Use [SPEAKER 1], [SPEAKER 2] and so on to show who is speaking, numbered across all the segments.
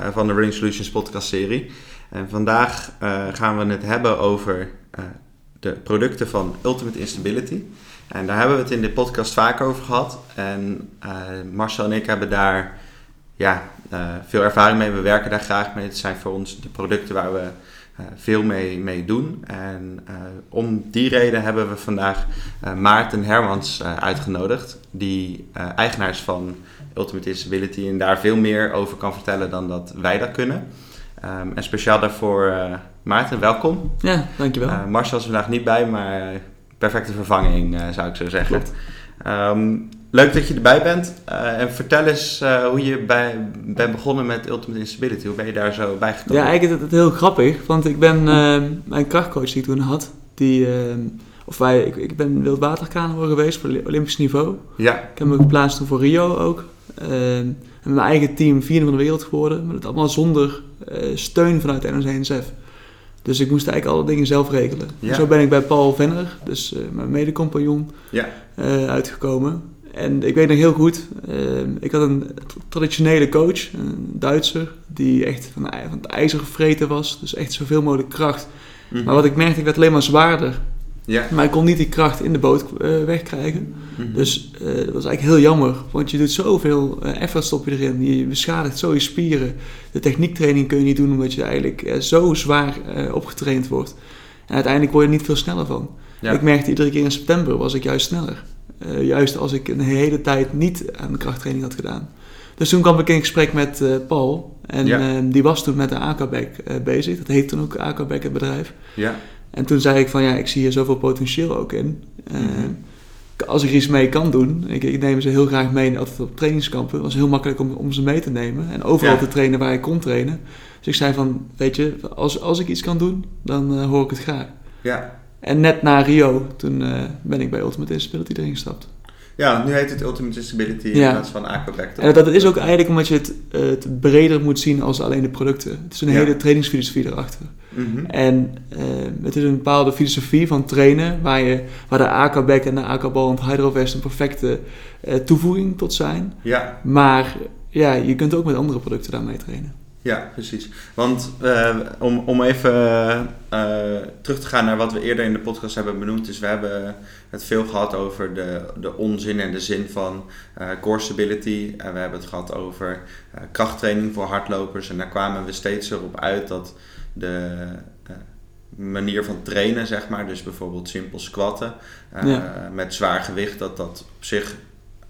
[SPEAKER 1] van de Running Solutions podcast serie. En vandaag uh, gaan we het hebben over uh, de producten van Ultimate Instability. En daar hebben we het in de podcast vaak over gehad. En uh, Marcel en ik hebben daar ja, veel ervaring mee. We werken daar graag mee. Het zijn voor ons de producten waar we veel mee, mee doen. En om die reden hebben we vandaag Maarten Hermans uitgenodigd. Die eigenaar is van Ultimate Instability en daar veel meer over kan vertellen dan dat wij dat kunnen. Um, en speciaal daarvoor uh, Maarten, welkom.
[SPEAKER 2] Ja, dankjewel. Uh,
[SPEAKER 1] Marcel is vandaag niet bij, maar perfecte vervanging zou ik zo zeggen. Um, leuk dat je erbij bent. en vertel eens hoe je bij, bent begonnen met Ultimate Instability. Hoe ben je daar zo bij gekomen?
[SPEAKER 2] Ja, eigenlijk is het heel grappig, want ik ben mijn krachtcoach die ik toen had, die... Ehm, of wij, ik, ik ben wildwaterkanoer geweest voor Olympisch niveau. Ja. Ik heb me geplaatst voor Rio ook. En met mijn eigen team vierde van de wereld geworden. Maar dat allemaal zonder uh, steun vanuit NOC-NSF. Dus ik moest eigenlijk alle dingen zelf regelen. Ja. Zo ben ik bij Paul Venner, dus uh, mijn medecompagnon, ja. uh, uitgekomen. En ik weet nog heel goed, ik had een traditionele coach, een Duitser, die echt van, van het ijzer gevreten was. Dus echt zoveel mogelijk kracht. Mm -hmm. Maar wat ik merkte, ik werd alleen maar zwaarder. Ja. Maar ik kon niet die kracht in de boot uh, wegkrijgen. Mhm. Dus uh, dat was eigenlijk heel jammer. Want je doet zoveel uh, effort stop je erin. Je beschadigt zo je spieren. De techniektraining kun je niet doen omdat je eigenlijk zo zwaar opgetraind wordt. En uiteindelijk word je er niet veel sneller van. Ja. Ik merkte iedere keer in september was ik juist sneller. juist als ik een hele tijd niet aan de krachttraining had gedaan. Dus toen kwam ik in gesprek met Paul. En ja. die was toen met de AKBEC bezig. Dat heet toen ook AKBEC het bedrijf. Ja. En toen zei ik van ja, ik zie hier zoveel potentieel ook in. Mm als ik iets mee kan doen, ik, ik, neem ze heel graag mee altijd op trainingskampen. Het was heel makkelijk om, om ze mee te nemen en overal te trainen waar ik kon trainen. Dus ik zei van, weet je, als, als ik iets kan doen, dan uh, hoor ik het graag. Ja. En net na Rio, toen uh, ben ik bij Ultimate Disability erin gestapt.
[SPEAKER 1] Ja, nu heet het Ultimate Disability in plaats van Aquaback.
[SPEAKER 2] En dat is ook eigenlijk omdat je het, het breder moet zien als alleen de producten. Het is een hele trainingsfilosofie erachter. Mm En uh, het is een bepaalde filosofie van trainen waar, je, waar de AK-back en de AK-bal en het hydrovest een perfecte uh, toevoeging tot zijn. Ja. Maar ja, je kunt ook met andere producten daarmee trainen.
[SPEAKER 1] Ja, precies. Want uh, om, om even uh, terug te gaan naar wat we eerder in de podcast hebben benoemd. Dus we hebben het veel gehad over de, de onzin en de zin van uh, core stability. En we hebben het gehad over krachttraining voor hardlopers. En daar kwamen we steeds erop uit dat de manier van trainen, zeg maar, dus bijvoorbeeld simpel squatten ja. met zwaar gewicht, dat dat op zich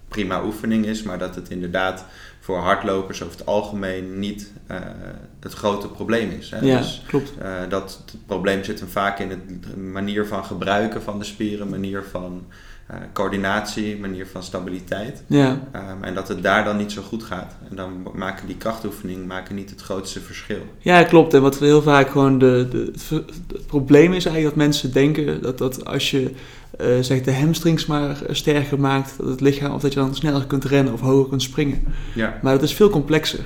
[SPEAKER 1] prima oefening is, maar dat het inderdaad voor hardlopers over het algemeen niet uh, het grote probleem is. Hè?
[SPEAKER 2] Ja, dus, klopt.
[SPEAKER 1] Uh, dat het probleem zit hem vaak in de manier van gebruiken van de spieren, manier van uh, coördinatie, manier van stabiliteit. Ja. Um, en dat het daar dan niet zo goed gaat. En dan maken die krachtoefeningen maken niet het grootste verschil.
[SPEAKER 2] Ja, klopt. En wat heel vaak gewoon de, de, het probleem is eigenlijk dat mensen denken dat, dat als je uh, zeg de hamstrings maar sterker maakt, dat het lichaam, of dat je dan sneller kunt rennen of hoger kunt springen. Ja. Maar dat is veel complexer.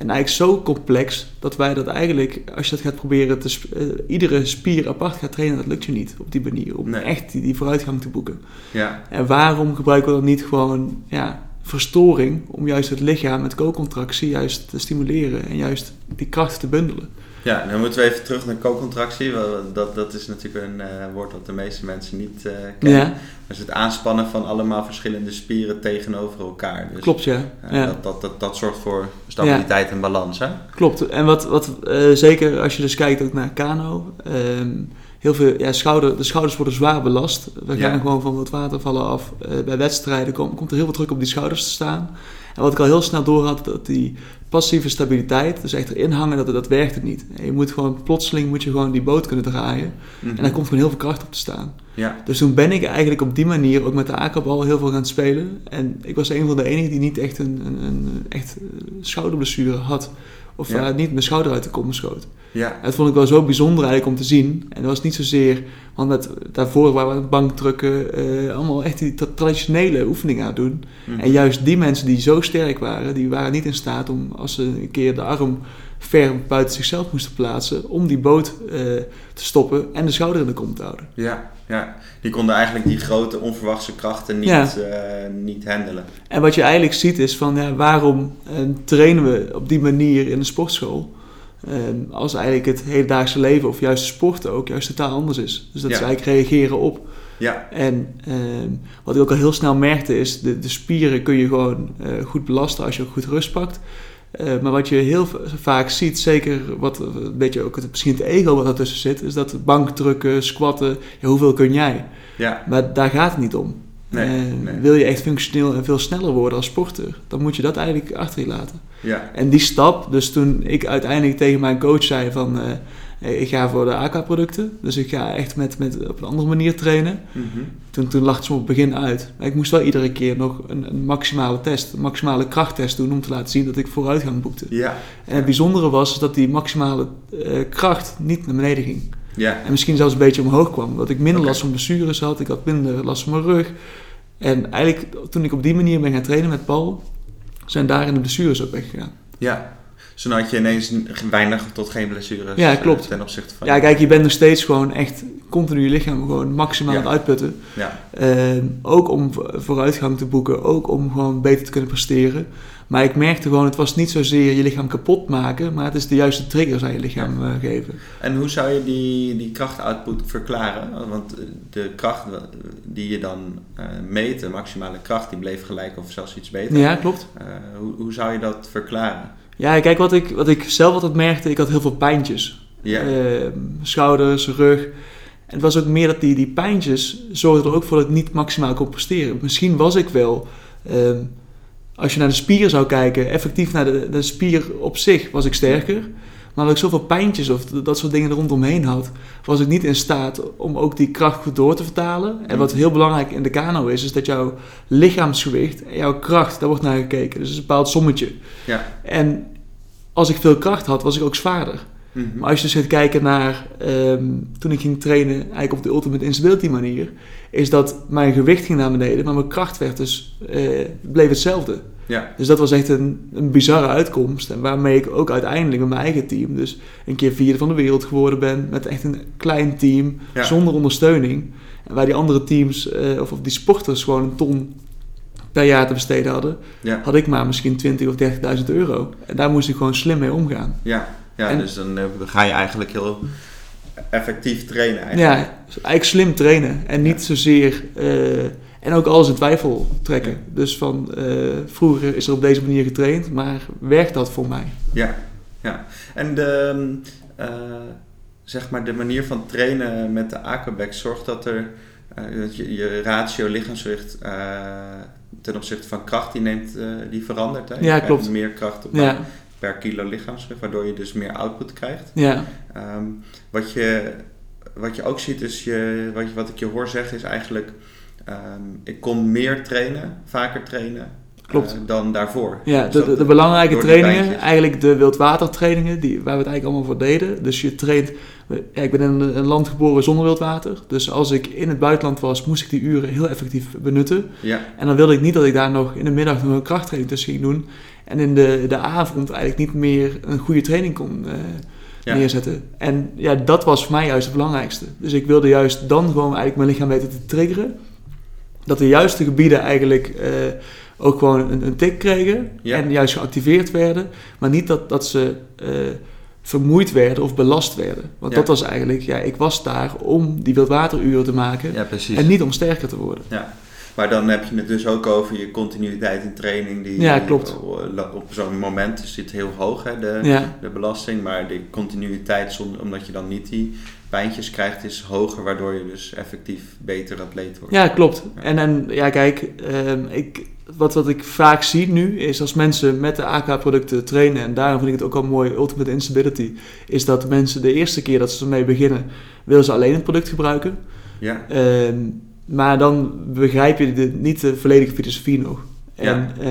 [SPEAKER 2] En eigenlijk zo complex dat wij dat eigenlijk, als je dat gaat proberen, te uh, iedere spier apart gaat trainen, dat lukt je niet op die manier. Om echt die, die, vooruitgang te boeken. Ja. En waarom gebruiken we dan niet gewoon ja, verstoring om juist het lichaam met co-contractie juist te stimuleren en juist die kracht te bundelen?
[SPEAKER 1] Ja, dan moeten we even terug naar co-contractie. Dat, dat is natuurlijk een uh, woord dat de meeste mensen niet uh, kennen. Ja. Dat is het aanspannen van allemaal verschillende spieren tegenover elkaar.
[SPEAKER 2] Dus, Klopt, ja.
[SPEAKER 1] Uh, ja. Dat, dat, dat, dat zorgt voor stabiliteit ja. en balans, hè?
[SPEAKER 2] Klopt. En wat, wat zeker als je dus kijkt ook naar kano... Um, heel veel, ja, schouder, de schouders worden zwaar belast. We gaan gewoon van het watervallen af. bij wedstrijden komt, komt er heel veel druk op die schouders te staan. En wat ik al heel snel door had, dat die passieve stabiliteit, dus echt erin hangen, dat, dat werkt het niet. Je moet gewoon, plotseling moet je gewoon die boot kunnen draaien. En daar komt gewoon heel veel kracht op te staan. Ja. Dus toen ben ik eigenlijk op die manier ook met de akkerbal heel veel gaan spelen. En ik was een van de enigen die niet echt een, een, een echt schouderblessure had Of ja. niet mijn schouder uit de kom schoot. Ja. Dat vond ik wel zo bijzonder eigenlijk om te zien. En dat was niet zozeer, want daarvoor waren we bankdrukken, uh, allemaal echt die traditionele oefeningen aan het doen. Mhm. En juist die mensen die zo sterk waren, die waren niet in staat om als ze een keer de arm ver buiten zichzelf moesten plaatsen om die boot uh, te stoppen en de schouder in de kom te houden.
[SPEAKER 1] Ja, ja, die konden eigenlijk die grote onverwachte krachten niet, ja. uh, niet handelen.
[SPEAKER 2] En wat je eigenlijk ziet is van ja, waarom trainen we op die manier in de sportschool? Als eigenlijk het hedendaagse leven of juist de sport ook juist totaal anders is. Dus dat ja. eigenlijk reageren op. Ja. En wat ik ook al heel snel merkte is, de, de spieren kun je gewoon goed belasten als je ook goed rust pakt. Uh, maar wat je heel vaak ziet, zeker wat een beetje ook het, misschien het ego wat ertussen zit, is dat bankdrukken, squatten, ja, hoeveel kun jij? Ja. Maar daar gaat het niet om. Nee, nee. Wil je echt functioneel en veel sneller worden als sporter, dan moet je dat eigenlijk achter je laten. Ja. En die stap, dus toen ik uiteindelijk tegen mijn coach zei van... Uh, ik ga voor de AK-producten, dus ik ga echt met, met, op een andere manier trainen. Mm -hmm. toen, toen lag het zo op het begin uit. Maar ik moest wel iedere keer nog een, een, maximale test, een maximale krachttest doen... om te laten zien dat ik vooruitgang boekte. Ja. En het bijzondere was dat die maximale uh, kracht niet naar beneden ging. Ja. En misschien zelfs een beetje omhoog kwam. Dat ik minder okay. last van blessures had, ik had minder last van mijn rug. En eigenlijk toen ik op die manier ben gaan trainen met Paul zijn daarin de blessures ook weggegaan.
[SPEAKER 1] Ja, dan had je ineens weinig tot geen blessures
[SPEAKER 2] ja, klopt.
[SPEAKER 1] Eh, ten opzichte van...
[SPEAKER 2] Ja, kijk, je bent nog steeds gewoon echt continu je lichaam gewoon maximaal aan het uitputten. Ja. Uh, ook om vooruitgang te boeken, ook om gewoon beter te kunnen presteren. Maar ik merkte gewoon, het was niet zozeer je lichaam kapot maken, maar het is de juiste triggers aan je lichaam ja. uh, geven.
[SPEAKER 1] En hoe zou je die, die krachtoutput verklaren? Want de kracht die je dan uh, meet, de maximale kracht, die bleef gelijk of zelfs iets beter.
[SPEAKER 2] Ja, klopt.
[SPEAKER 1] Uh, hoe, hoe zou je dat verklaren?
[SPEAKER 2] Ja, kijk, wat ik, wat ik zelf altijd merkte, ik had heel veel pijntjes. Ja. Ehm, schouders, rug. En het was ook meer dat die, die pijntjes zorgden er ook voor dat ik niet maximaal kon presteren. Misschien was ik wel... Ehm, als je naar de spier zou kijken, effectief naar de, de spier op zich, was ik sterker. Maar als ik zoveel pijntjes of dat soort dingen er rondomheen had, was ik niet in staat om ook die kracht goed door te vertalen. En wat heel belangrijk in de kano is, is dat jouw lichaamsgewicht en jouw kracht, daar wordt naar gekeken. Dus het is een bepaald sommetje. Ja. En als ik veel kracht had, was ik ook zwaarder. Mm -hmm. Maar als je dus gaat kijken naar um, toen ik ging trainen, eigenlijk op de Ultimate Instability manier, is dat mijn gewicht ging naar beneden, maar mijn kracht werd dus, uh, bleef hetzelfde. Ja. Dus dat was echt een, een bizarre uitkomst. En waarmee ik ook uiteindelijk met mijn eigen team, dus een keer vierde van de wereld geworden ben, met echt een klein team, ja. zonder ondersteuning. En waar die andere teams, uh, of, of die sporters, gewoon een ton per jaar te besteden hadden, ja. had ik maar misschien 20 of 30.000 euro. En daar moest ik gewoon slim mee omgaan.
[SPEAKER 1] Ja. Ja, en, dus dan uh, ga je eigenlijk heel effectief trainen eigenlijk.
[SPEAKER 2] Ja, eigenlijk slim trainen en niet zozeer... Uh, en ook alles in twijfel trekken. Ja. Dus van, uh, vroeger is er op deze manier getraind, maar werkt dat voor mij?
[SPEAKER 1] Ja, ja. En de, zeg maar de manier van trainen met de aquaback zorgt dat er... dat je, je ratio lichaamsgewicht ten opzichte van kracht, die, neemt, die verandert. Hè?
[SPEAKER 2] Ja, klopt.
[SPEAKER 1] meer kracht op ja per kilo lichaamsgewicht, waardoor je dus meer output krijgt. Ja. Um, wat, je, wat je ook ziet is, je, wat, je, wat ik je hoor zeggen is eigenlijk, um, ik kon meer trainen, vaker trainen. Klopt. Uh, dan daarvoor.
[SPEAKER 2] Ja, dus de, de, de, belangrijke trainingen, eigenlijk de wildwatertrainingen, die, waar we het eigenlijk allemaal voor deden. Dus je traint, ja, ik ben in een, land geboren zonder wildwater. Dus als ik in het buitenland was, moest ik die uren heel effectief benutten. Ja. En dan wilde ik niet dat ik daar nog in de middag nog een krachttraining tussen ging doen. En in de, de avond eigenlijk niet meer een goede training kon uh, ja. neerzetten. En ja, dat was voor mij juist het belangrijkste. Dus ik wilde juist dan gewoon eigenlijk mijn lichaam weten te triggeren. Dat de juiste gebieden eigenlijk uh, ook gewoon een, een tik kregen. Ja. En juist geactiveerd werden. Maar niet dat, dat ze uh, vermoeid werden of belast werden. Want ja. dat was eigenlijk, ja, ik was daar om die wildwateruren te maken. En niet om sterker te worden.
[SPEAKER 1] Ja. Maar dan heb je het dus ook over je continuïteit in training. Die,
[SPEAKER 2] ja, klopt.
[SPEAKER 1] Op zo'n moment zit heel hoog, hè, de, ja. de belasting. Maar de continuïteit, omdat je dan niet die pijntjes krijgt, is hoger. Waardoor je dus effectief beter atleet wordt.
[SPEAKER 2] Ja, klopt. Ja. En, en ja, kijk, um, ik, wat, wat ik vaak zie nu, is als mensen met de AK-producten trainen. En daarom vind ik het ook al mooi, Ultimate Instability. Is dat mensen de eerste keer dat ze ermee beginnen, willen ze alleen het product gebruiken. Ja. Um, maar dan begrijp je de, niet de volledige filosofie nog. En uh,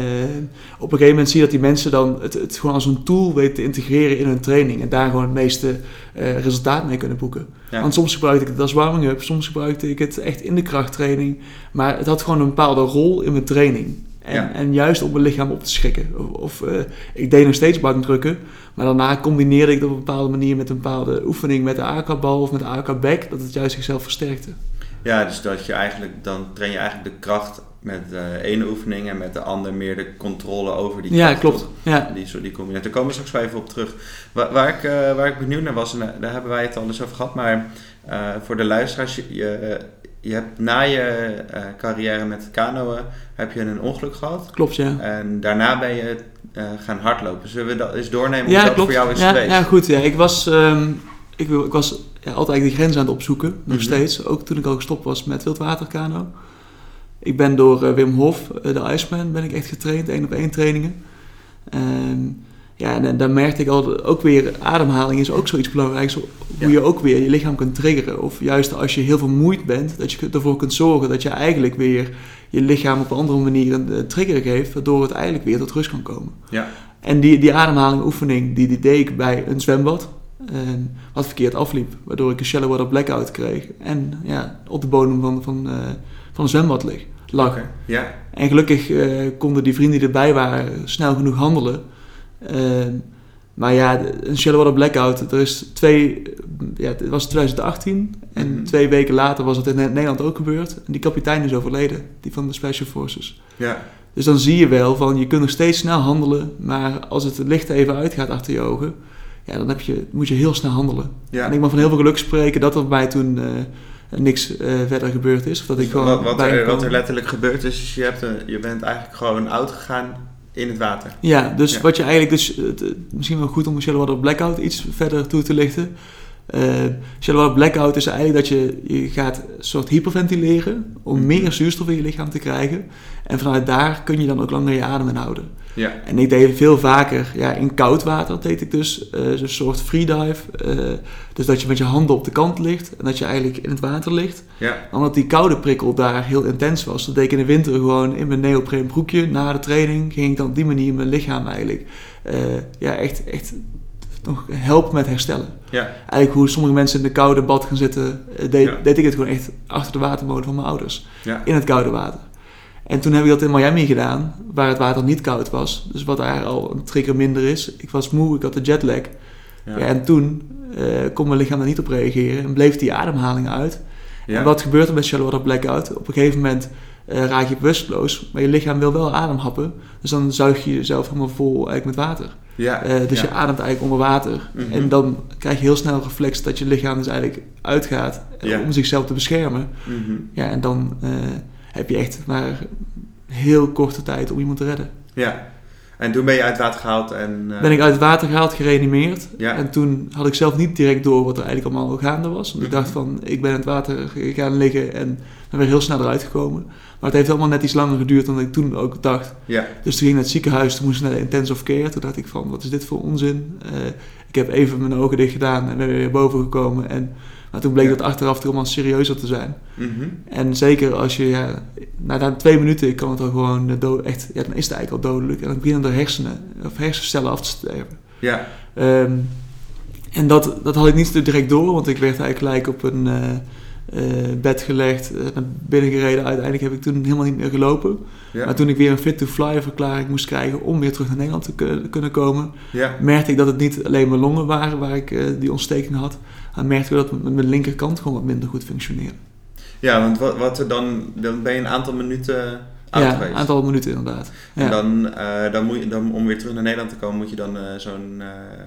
[SPEAKER 2] op een gegeven moment zie je dat die mensen dan het, het gewoon als een tool weten te integreren in hun training. En daar gewoon het meeste uh, resultaat mee kunnen boeken. Want soms gebruikte ik het als warming-up, soms gebruikte ik het echt in de krachttraining. Maar het had gewoon een bepaalde rol in mijn training. En, en juist om mijn lichaam op te schrikken. Of, of uh, ik deed nog steeds bankdrukken. Maar daarna combineerde ik het op een bepaalde manier met een bepaalde oefening met de AK-bal of met de AK-back. Dat het juist zichzelf versterkte.
[SPEAKER 1] Ja, dus dat je eigenlijk, dan train je eigenlijk de kracht met de uh, ene oefening en met de andere meer de controle over die
[SPEAKER 2] kracht. Ja, klopt. Ja.
[SPEAKER 1] Die, die combinatie. Daar komen we straks even op terug. Waar, waar ik, uh, waar ik benieuwd naar was, en eh, daar hebben wij het al eens over gehad, maar uh, voor de luisteraars, je, je, je hebt na je uh, carrière met kanoën, heb je een ongeluk gehad.
[SPEAKER 2] Klopt, ja.
[SPEAKER 1] En daarna ben je gaan hardlopen. Zullen we dat eens doornemen hoe ja, dat
[SPEAKER 2] klopt.
[SPEAKER 1] voor jou is
[SPEAKER 2] ja,
[SPEAKER 1] geweest?
[SPEAKER 2] Ja, goed. Ja. Ik was, um, ik, wil, ik was ja, altijd die grens aan het opzoeken, nog mm -hmm. steeds. Ook toen ik al gestopt was met wildwaterkano. Ik ben door uh, Wim Hof, uh, de Iceman, ben ik echt getraind, één op één trainingen. Um, ja, en, en dan merkte ik al, ook weer, ademhaling is ook zoiets belangrijks. Hoe ja. je ook weer je lichaam kunt triggeren. Of juist als je heel vermoeid bent, dat je ervoor kunt zorgen dat je eigenlijk weer je lichaam op een andere manier een trigger geeft, waardoor het eigenlijk weer tot rust kan komen.
[SPEAKER 1] Ja.
[SPEAKER 2] En die, die ademhaling oefening, die, die deed ik bij een zwembad. En wat verkeerd afliep, waardoor ik een shallow water blackout kreeg. En ja, op de bodem van, van, uh, van een zwembad lig, lag.
[SPEAKER 1] Okay. Ja.
[SPEAKER 2] En gelukkig uh, konden die vrienden die erbij waren snel genoeg handelen. Uh, maar ja, een shallow water blackout, er is twee, ja, het was 2018 en mm -hmm. twee weken later was het in Nederland ook gebeurd. En die kapitein is overleden, die van de Special Forces.
[SPEAKER 1] Ja.
[SPEAKER 2] Dus dan zie je wel van, je kunt nog steeds snel handelen, maar als het licht even uitgaat achter je ogen, ja, dan heb je, moet je heel snel handelen.
[SPEAKER 1] Ja.
[SPEAKER 2] En ik mag van heel veel geluk spreken dat er bij mij toen uh, niks uh, verder gebeurd is. Of dat ik gewoon
[SPEAKER 1] wat, wat, er, wat er letterlijk gebeurd is, is je, hebt een, je bent eigenlijk gewoon oud gegaan in het water.
[SPEAKER 2] Ja, dus ja. wat je eigenlijk, dus, het, misschien wel goed om Shallow Water Blackout iets verder toe te lichten. Uh, shallow water blackout is eigenlijk dat je, je gaat een soort hyperventileren om mm -hmm. meer zuurstof in je lichaam te krijgen. En vanuit daar kun je dan ook langer je adem inhouden.
[SPEAKER 1] Ja.
[SPEAKER 2] En ik deed veel vaker, ja, in koud water deed ik dus uh, een soort freedive. Uh, dus dat je met je handen op de kant ligt en dat je eigenlijk in het water ligt.
[SPEAKER 1] Ja.
[SPEAKER 2] Omdat die koude prikkel daar heel intens was. Dat deed ik in de winter gewoon in mijn neopreen broekje. Na de training ging ik dan op die manier mijn lichaam eigenlijk uh, ja, echt, echt nog helpen met herstellen.
[SPEAKER 1] Ja.
[SPEAKER 2] Eigenlijk hoe sommige mensen in de koude bad gaan zitten, deed, ja. deed ik het gewoon echt achter de watermolen van mijn ouders.
[SPEAKER 1] Ja.
[SPEAKER 2] In het koude water. En toen heb ik dat in Miami gedaan, waar het water niet koud was. Dus wat daar al een trigger minder is. Ik was moe, ik had de jetlag. Ja. Ja, en toen uh, kon mijn lichaam daar niet op reageren en bleef die ademhaling uit. En wat gebeurt er met shallow water blackout? Op een gegeven moment uh, raak je bewusteloos, maar je lichaam wil wel ademhappen. Dus dan zuig je jezelf helemaal vol eigenlijk met water.
[SPEAKER 1] Ja,
[SPEAKER 2] uh, dus
[SPEAKER 1] ja.
[SPEAKER 2] je ademt eigenlijk onder water.
[SPEAKER 1] Mhm.
[SPEAKER 2] En dan krijg je heel snel een reflex dat je lichaam dus eigenlijk uitgaat
[SPEAKER 1] Ja.
[SPEAKER 2] om zichzelf te beschermen.
[SPEAKER 1] Mhm.
[SPEAKER 2] Ja, en dan uh, heb je echt maar heel korte tijd om iemand te redden.
[SPEAKER 1] Ja. En toen ben je uit het water gehaald en... uh,
[SPEAKER 2] Ben ik uit het water gehaald, gereanimeerd.
[SPEAKER 1] Ja.
[SPEAKER 2] En toen had ik zelf niet direct door wat er eigenlijk allemaal gaande was. Want ik dacht van, ik ben in het water gaan liggen en ben weer heel snel eruit gekomen. Maar het heeft allemaal net iets langer geduurd dan ik toen ook dacht.
[SPEAKER 1] Ja.
[SPEAKER 2] Dus toen ging ik naar het ziekenhuis, toen moest ik naar de intensive care. Toen dacht ik van, wat is dit voor onzin? Uh, ik heb even mijn ogen dicht gedaan en ben weer boven gekomen. En, maar toen bleek dat achteraf toch allemaal serieuzer te zijn.
[SPEAKER 1] Mhm.
[SPEAKER 2] En zeker als je, ja, na, na twee minuten kan het al gewoon eh, dood, echt, ja, dan is het eigenlijk al dodelijk. En dan beginnen de hersenen, of hersencellen af te sterven.
[SPEAKER 1] Ja.
[SPEAKER 2] Um, en dat, dat had ik niet direct door, want ik werd eigenlijk gelijk op een uh, uh, bed gelegd, uh, naar binnen gereden. Uiteindelijk heb ik toen helemaal niet meer gelopen.
[SPEAKER 1] Ja.
[SPEAKER 2] Maar toen ik weer een fit-to-fly verklaring moest krijgen om weer terug naar Nederland te kun- kunnen komen,
[SPEAKER 1] Ja.
[SPEAKER 2] merkte ik dat het niet alleen mijn longen waren waar ik die ontsteking had, maar merkte ik dat mijn, mijn linkerkant gewoon wat minder goed functioneerde.
[SPEAKER 1] Ja, want wat, wat er dan, dan ben je een aantal minuten oud
[SPEAKER 2] ja,
[SPEAKER 1] geweest.
[SPEAKER 2] een aantal minuten inderdaad. Ja.
[SPEAKER 1] En dan, uh, dan moet je, dan, om weer terug naar Nederland te komen, moet je dan uh, zo'n uh,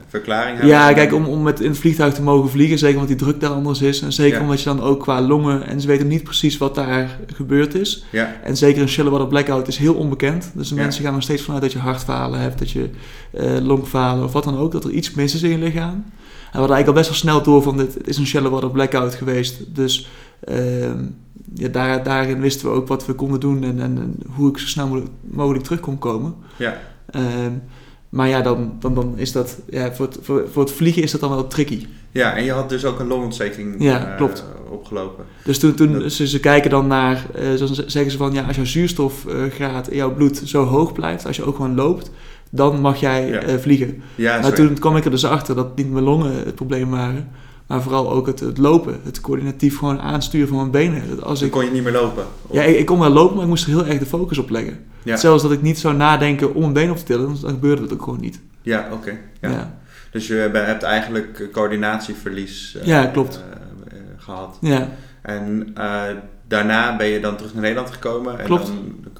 [SPEAKER 1] verklaring hebben.
[SPEAKER 2] Ja, kijk, om, om met in het vliegtuig te mogen vliegen, zeker omdat die druk daar anders is. En zeker
[SPEAKER 1] Ja.
[SPEAKER 2] omdat je dan ook qua longen, en ze weten niet precies wat daar gebeurd is.
[SPEAKER 1] Ja,
[SPEAKER 2] En zeker een shallow blackout is heel onbekend. Dus de mensen gaan nog steeds vanuit dat je hartfalen hebt, dat je eh, longfalen of wat dan ook, dat er iets mis is in je lichaam. En we hadden eigenlijk al best wel snel door van dit het is een shallow water blackout geweest. Dus ehm, ja, daar, daarin wisten we ook wat we konden doen en, en, en hoe ik zo snel mogelijk, mogelijk terug kon komen.
[SPEAKER 1] ja,
[SPEAKER 2] Ehm, maar ja, dan, dan, dan is dat, ja, voor, het, voor, voor het vliegen is dat dan wel tricky.
[SPEAKER 1] ja, en je had dus ook een longontsteking.
[SPEAKER 2] Ja,
[SPEAKER 1] eh,
[SPEAKER 2] klopt.
[SPEAKER 1] opgelopen.
[SPEAKER 2] Dus toen, toen ze, ze kijken dan naar, dan zeggen ze van ja, als jouw zuurstofgraad in jouw bloed zo hoog blijft, als je ook gewoon loopt, dan mag jij vliegen. Ja, maar toen kwam ik er dus achter dat niet mijn longen het probleem waren, maar vooral ook het, het lopen, het coördinatief gewoon aansturen van mijn benen.
[SPEAKER 1] Als ik, kon je niet meer lopen?
[SPEAKER 2] Ja, ik, ik, kon wel lopen, maar ik moest er heel erg de focus op leggen. Zelfs dat ik niet zou nadenken om een been op te tillen, dan gebeurde dat ook gewoon niet.
[SPEAKER 1] Ja, oké. ja. Dus je hebt eigenlijk coördinatieverlies
[SPEAKER 2] uh, ja, klopt.
[SPEAKER 1] Uh, gehad. Ja. En daarna ben je dan terug naar Nederland gekomen. En
[SPEAKER 2] klopt.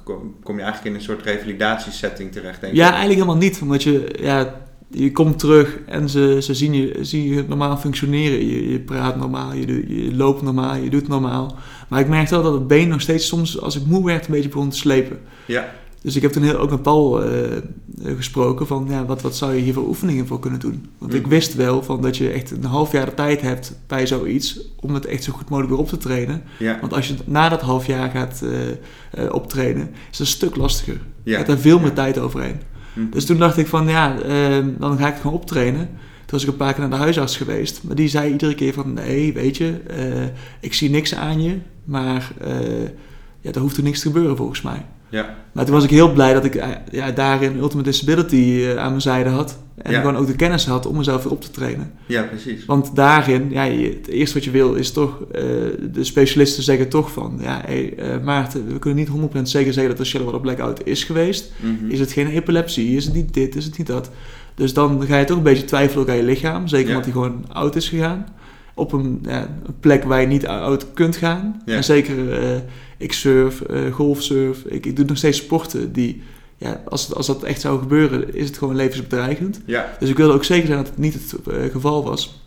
[SPEAKER 1] dan kom je eigenlijk in een soort revalidatiesetting terecht, denk
[SPEAKER 2] Ja, eigenlijk helemaal niet. Omdat je, ja, je komt terug en ze, ze zien, je, zien je normaal functioneren. Je, je praat normaal, je, je loopt normaal, je doet normaal. Maar ik merkte wel dat het been nog steeds soms, als ik moe werd, een beetje begon te slepen.
[SPEAKER 1] Ja.
[SPEAKER 2] Dus ik heb toen heel, ook met Paul uh, gesproken van ja, wat, wat zou je hier voor oefeningen voor kunnen doen? Want ik wist wel van dat je echt een half jaar de tijd hebt bij zoiets om het echt zo goed mogelijk weer op te trainen.
[SPEAKER 1] Ja.
[SPEAKER 2] Want als je na dat half jaar gaat uh, optrainen, is het een stuk lastiger. Ja. Je hebt daar veel meer tijd overheen. Hm. Dus toen dacht ik van ja, ehm, dan ga ik het gewoon optrainen. Toen was ik een paar keer naar de huisarts geweest. Maar die zei iedere keer van nee, weet je, ik zie niks aan je. Maar ja, er hoeft er niks te gebeuren volgens mij.
[SPEAKER 1] Ja.
[SPEAKER 2] Maar toen was ik heel blij dat ik eh, ja, daarin Ultimate Disability uh, aan mijn zijde had. En gewoon ook de kennis had om mezelf weer op te trainen.
[SPEAKER 1] Ja, precies.
[SPEAKER 2] Want daarin, ja, het eerste wat je wil is toch, uh, de specialisten zeggen toch van, ja, hey, Maarten, we kunnen niet 100% zeker zeggen dat de Shallow Blackout is geweest. Mm Is het geen epilepsie? Is het niet dit? Is het niet dat? Dus dan ga je toch een beetje twijfelen aan je lichaam. Zeker omdat hij gewoon oud is gegaan. Op een, ja, een plek waar je niet oud kunt gaan. En zeker ik surf, uh, golfsurf, ik, ik, doe nog steeds sporten die, ja, als, als dat echt zou gebeuren, is het gewoon levensbedreigend.
[SPEAKER 1] Ja.
[SPEAKER 2] Dus ik wilde ook zeker zijn dat het niet het uh, geval was.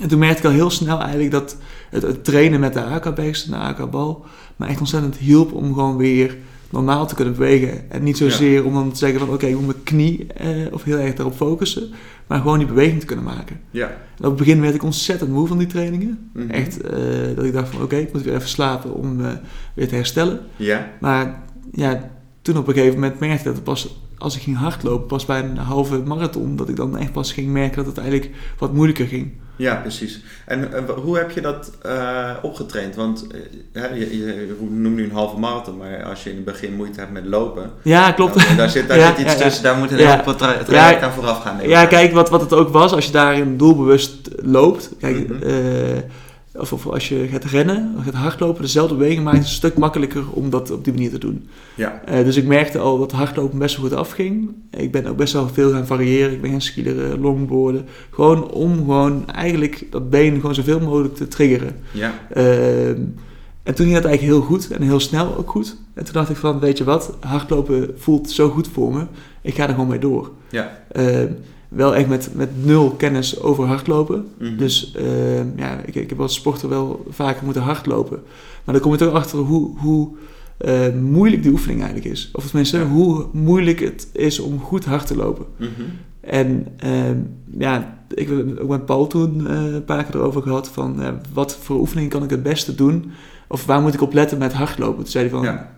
[SPEAKER 2] En toen merkte ik al heel snel eigenlijk dat het, het trainen met de AK-bags en de AK-bal me echt ontzettend hielp om gewoon weer normaal te kunnen bewegen. En niet zozeer om dan te zeggen van oké, ik moet mijn knie eh, of heel erg daarop focussen. Maar gewoon die beweging te kunnen maken.
[SPEAKER 1] Ja.
[SPEAKER 2] En op het begin werd ik ontzettend moe van die trainingen. Mhm. Echt, uh, dat ik dacht van oké, ik moet weer even slapen om uh, weer te herstellen.
[SPEAKER 1] Ja.
[SPEAKER 2] Maar ja, toen op een gegeven moment merkte ik dat het pas als ik ging hardlopen, pas bij een halve marathon, dat ik dan echt pas ging merken dat het eigenlijk wat moeilijker ging.
[SPEAKER 1] Ja, precies. En uh, hoe heb je dat uh, opgetraind? Want uh, je, je noemt nu een halve marathon, maar als je in het begin moeite hebt met lopen...
[SPEAKER 2] Ja, klopt.
[SPEAKER 1] Daar zit, daar ja, zit iets tussen, daar moet een ja, heel traject aan vooraf gaan.
[SPEAKER 2] Ja, kijk, wat, wat het ook was, als je daarin doelbewust loopt... Kijk, mm -hmm of, of, als je gaat rennen, gaat hardlopen, dezelfde beweging maakt het een stuk makkelijker om dat op die manier te doen.
[SPEAKER 1] Ja.
[SPEAKER 2] Uh, dus ik merkte al dat hardlopen best wel goed afging. Ik ben ook best wel veel gaan variëren. Ik ben gaan skileren, longboarden. Gewoon om gewoon eigenlijk dat been gewoon zoveel mogelijk te triggeren.
[SPEAKER 1] Ja.
[SPEAKER 2] Uh, en toen ging dat eigenlijk heel goed en heel snel ook goed. En toen dacht ik van, weet je wat, hardlopen voelt zo goed voor me. Ik ga er gewoon mee door.
[SPEAKER 1] Ja.
[SPEAKER 2] Uh, wel echt met, met nul kennis over hardlopen.
[SPEAKER 1] Mhm.
[SPEAKER 2] Dus uh, ja, ik, ik heb als sporter wel vaker moeten hardlopen. Maar dan kom je toch achter hoe, hoe uh, moeilijk die oefening eigenlijk is. Of tenminste, ja. hoe moeilijk het is om goed hard te lopen.
[SPEAKER 1] Mm -hmm.
[SPEAKER 2] En uh, ja, ik heb ook met Paul toen uh, een paar keer erover gehad van wat voor oefening kan ik het beste doen? Of waar moet ik op letten met hardlopen? Toen zei hij van,
[SPEAKER 1] ja.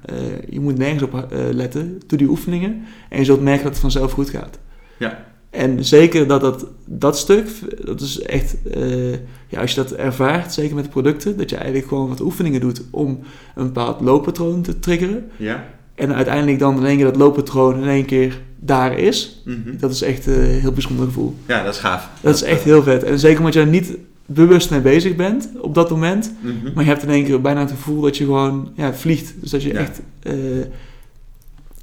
[SPEAKER 2] je moet nergens op letten, doe die oefeningen en je zult merken dat het vanzelf goed gaat.
[SPEAKER 1] Ja.
[SPEAKER 2] En zeker dat, dat dat stuk, dat is echt, uh, ja, als je dat ervaart, zeker met de producten, dat je eigenlijk gewoon wat oefeningen doet om een bepaald looppatroon te triggeren.
[SPEAKER 1] Ja.
[SPEAKER 2] En uiteindelijk dan in één keer dat looppatroon in één keer daar is.
[SPEAKER 1] Mm -hmm.
[SPEAKER 2] Dat is echt een heel bijzonder gevoel.
[SPEAKER 1] Ja, dat is gaaf.
[SPEAKER 2] Dat, dat is echt heel vet. En zeker omdat je er niet bewust mee bezig bent op dat moment.
[SPEAKER 1] Mm -hmm.
[SPEAKER 2] Maar je hebt in één keer bijna het gevoel dat je gewoon ja, vliegt. Dus dat je ja. echt... Uh,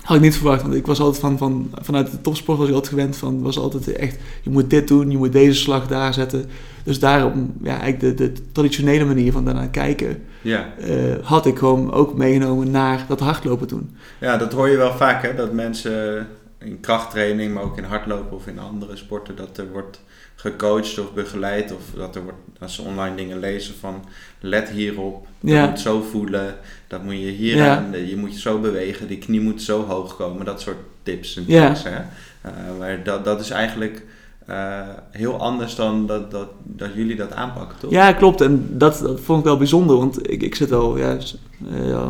[SPEAKER 2] had ik niet verwacht, want ik was altijd van, van vanuit de topsport was ik altijd gewend van, was altijd echt, je moet dit doen, je moet deze slag daar zetten. Dus daarom, ja, eigenlijk de, de traditionele manier van daarnaar kijken,
[SPEAKER 1] ja.
[SPEAKER 2] uh, had ik gewoon ook meegenomen naar dat hardlopen doen.
[SPEAKER 1] Ja, dat hoor je wel vaak, hè, dat mensen in krachttraining, maar ook in hardlopen of in andere sporten, dat er wordt gecoacht of begeleid. Of dat er wordt, als ze online dingen lezen van let hierop. Je
[SPEAKER 2] ja.
[SPEAKER 1] moet zo voelen. Dat moet je hier
[SPEAKER 2] Ja.
[SPEAKER 1] aan. Je moet zo bewegen. Die knie moet zo hoog komen. Dat soort tips en
[SPEAKER 2] Ja.
[SPEAKER 1] tricks. Hè? Uh, maar dat, dat is eigenlijk uh, heel anders dan dat, dat, dat jullie dat aanpakken, toch?
[SPEAKER 2] Ja, klopt. En dat, dat vond ik wel bijzonder, want ik, ik zit al ja, uh,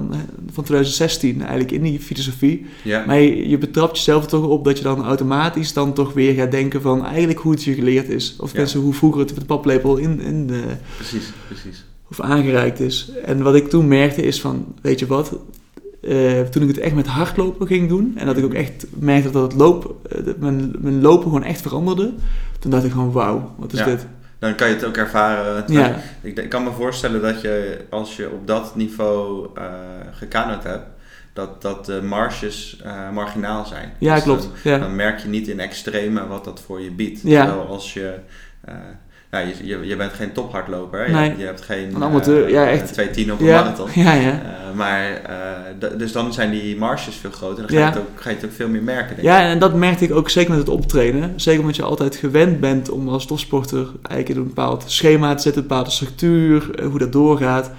[SPEAKER 2] van 2016 eigenlijk in die filosofie.
[SPEAKER 1] Ja.
[SPEAKER 2] Maar je, je betrapt jezelf toch op dat je dan automatisch dan toch weer gaat denken van eigenlijk hoe het je geleerd is. Of mensen hoe vroeger het met de paplepel in, in de,
[SPEAKER 1] Precies, precies.
[SPEAKER 2] Of aangereikt is. En wat ik toen merkte is van, weet je wat, uh, toen ik het echt met hardlopen ging doen en dat ik ook echt merkte dat het loop, dat mijn, mijn lopen gewoon echt veranderde, toen dacht ik gewoon wauw, wat is dit?
[SPEAKER 1] Dan kan je het ook ervaren. Ja. Ik, ik, kan me voorstellen dat je als je op dat niveau uh, gekanoed hebt, dat, dat de marges uh, marginaal zijn.
[SPEAKER 2] Ja, dus klopt.
[SPEAKER 1] Dan,
[SPEAKER 2] ja.
[SPEAKER 1] dan, merk je niet in extreme wat dat voor je biedt. Ja. Terwijl als je... Uh, nou, je, je, je, bent geen tophardloper. Je, je hebt geen
[SPEAKER 2] een amateur, uh, ja, echt.
[SPEAKER 1] twee tien op een
[SPEAKER 2] ja.
[SPEAKER 1] marathon.
[SPEAKER 2] Ja, ja.
[SPEAKER 1] maar, dus dan zijn die marges veel groter. Dan ga, je het ook, ga je het ook veel meer merken.
[SPEAKER 2] ja, en dat merkte ik ook zeker met het optreden. Zeker omdat je altijd gewend bent om als topsporter eigenlijk in een bepaald schema te zetten, een bepaalde structuur, hoe dat doorgaat.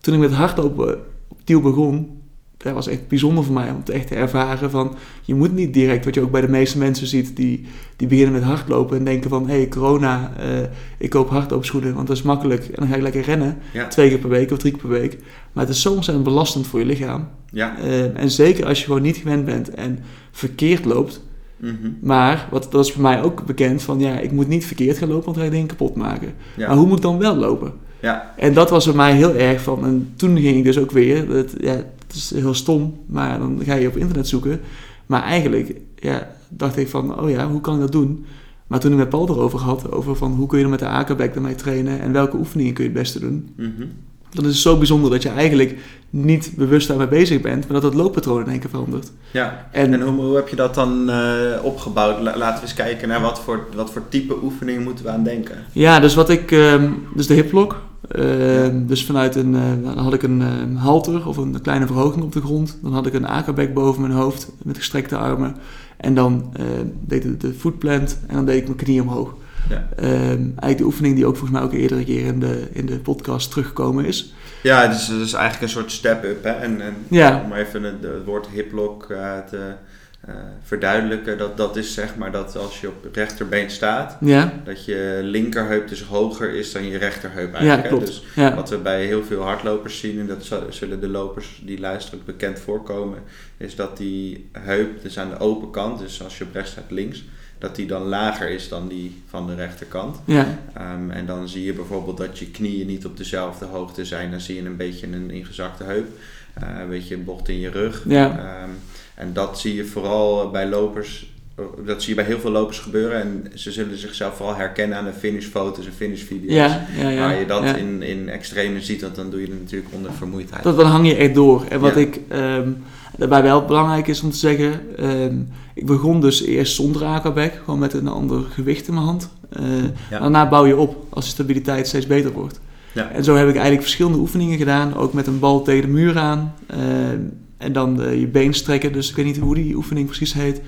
[SPEAKER 2] Toen ik met hardlopen opnieuw begon, dat was echt bijzonder voor mij om het echt te ervaren van je moet niet direct, wat je ook bij de meeste mensen ziet, die, die beginnen met hardlopen en denken van hé hey, corona, uh, ik koop hardloopschoenen, want dat is makkelijk en dan ga ik lekker rennen, ja. twee keer per week of drie keer per week. Maar het is zo ontzettend belastend voor je lichaam.
[SPEAKER 1] Ja.
[SPEAKER 2] Uh, en zeker als je gewoon niet gewend bent en verkeerd loopt.
[SPEAKER 1] Mm -hmm.
[SPEAKER 2] Maar, wat, dat is voor mij ook bekend van ja, ik moet niet verkeerd gaan lopen, want dan ga ik dingen kapot maken. Ja. Maar hoe moet ik dan wel lopen?
[SPEAKER 1] Ja.
[SPEAKER 2] En dat was voor mij heel erg van. En toen ging ik dus ook weer. Dat, ja, is heel stom, maar dan ga je op internet zoeken. Maar eigenlijk ja, dacht ik van, oh ja, hoe kan ik dat doen? Maar toen ik met Paul erover had, over van hoe kun je er met de akerback ermee trainen en welke oefeningen kun je het beste doen.
[SPEAKER 1] Mm -hmm.
[SPEAKER 2] Dan is het zo bijzonder dat je eigenlijk niet bewust daarmee bezig bent, maar dat het looppatroon in één keer verandert.
[SPEAKER 1] Ja, en, en hoe, hoe, heb je dat dan uh, opgebouwd? laten we eens kijken naar wat voor, wat voor type oefeningen moeten we aan denken.
[SPEAKER 2] Ja, dus wat ik, um, dus de hiplock. Uh, dus vanuit een, uh, dan had ik een uh, halter of een kleine verhoging op de grond. Dan had ik een akerback boven mijn hoofd met gestrekte armen. En dan deed ik de footplant en dan deed ik mijn knie omhoog.
[SPEAKER 1] Ja.
[SPEAKER 2] eigenlijk de oefening die ook volgens mij ook eerdere keer in de, in de podcast teruggekomen is.
[SPEAKER 1] Ja, het is, het is eigenlijk een soort step-up. En, en
[SPEAKER 2] ja.
[SPEAKER 1] om even het, het woord hiplock te uh, verduidelijken. Dat, dat is zeg maar dat als je op rechterbeen staat,
[SPEAKER 2] ja.
[SPEAKER 1] dat je linkerheup dus hoger is dan je rechterheup eigenlijk.
[SPEAKER 2] Ja, klopt.
[SPEAKER 1] Dus
[SPEAKER 2] ja.
[SPEAKER 1] wat we bij heel veel hardlopers zien, en dat zullen de lopers die luisteren bekend voorkomen, is dat die heup dus aan de open kant, dus als je op rechts staat links, dat die dan lager is dan die van de rechterkant.
[SPEAKER 2] Ja.
[SPEAKER 1] Um, en dan zie je bijvoorbeeld dat je knieën niet op dezelfde hoogte zijn. Dan zie je een beetje een ingezakte heup, uh, een beetje een bocht in je rug.
[SPEAKER 2] Ja.
[SPEAKER 1] Um, en dat zie je vooral bij lopers, dat zie je bij heel veel lopers gebeuren. En ze zullen zichzelf vooral herkennen aan de finishfoto's en finishvideo's.
[SPEAKER 2] Ja, ja, ja,
[SPEAKER 1] waar je dat
[SPEAKER 2] ja.
[SPEAKER 1] in, in extreme ziet, want dan doe je het natuurlijk onder vermoeidheid.
[SPEAKER 2] Dat, dan hang je echt door. En wat ik um, daarbij wel belangrijk is om te zeggen, ik begon dus eerst zonder aquaback, gewoon met een ander gewicht in mijn hand. Uh, daarna bouw je op als de stabiliteit steeds beter wordt. En zo heb ik eigenlijk verschillende oefeningen gedaan, ook met een bal tegen de muur aan. Uh, en dan de, je been strekken. Dus ik weet niet hoe die oefening precies heet.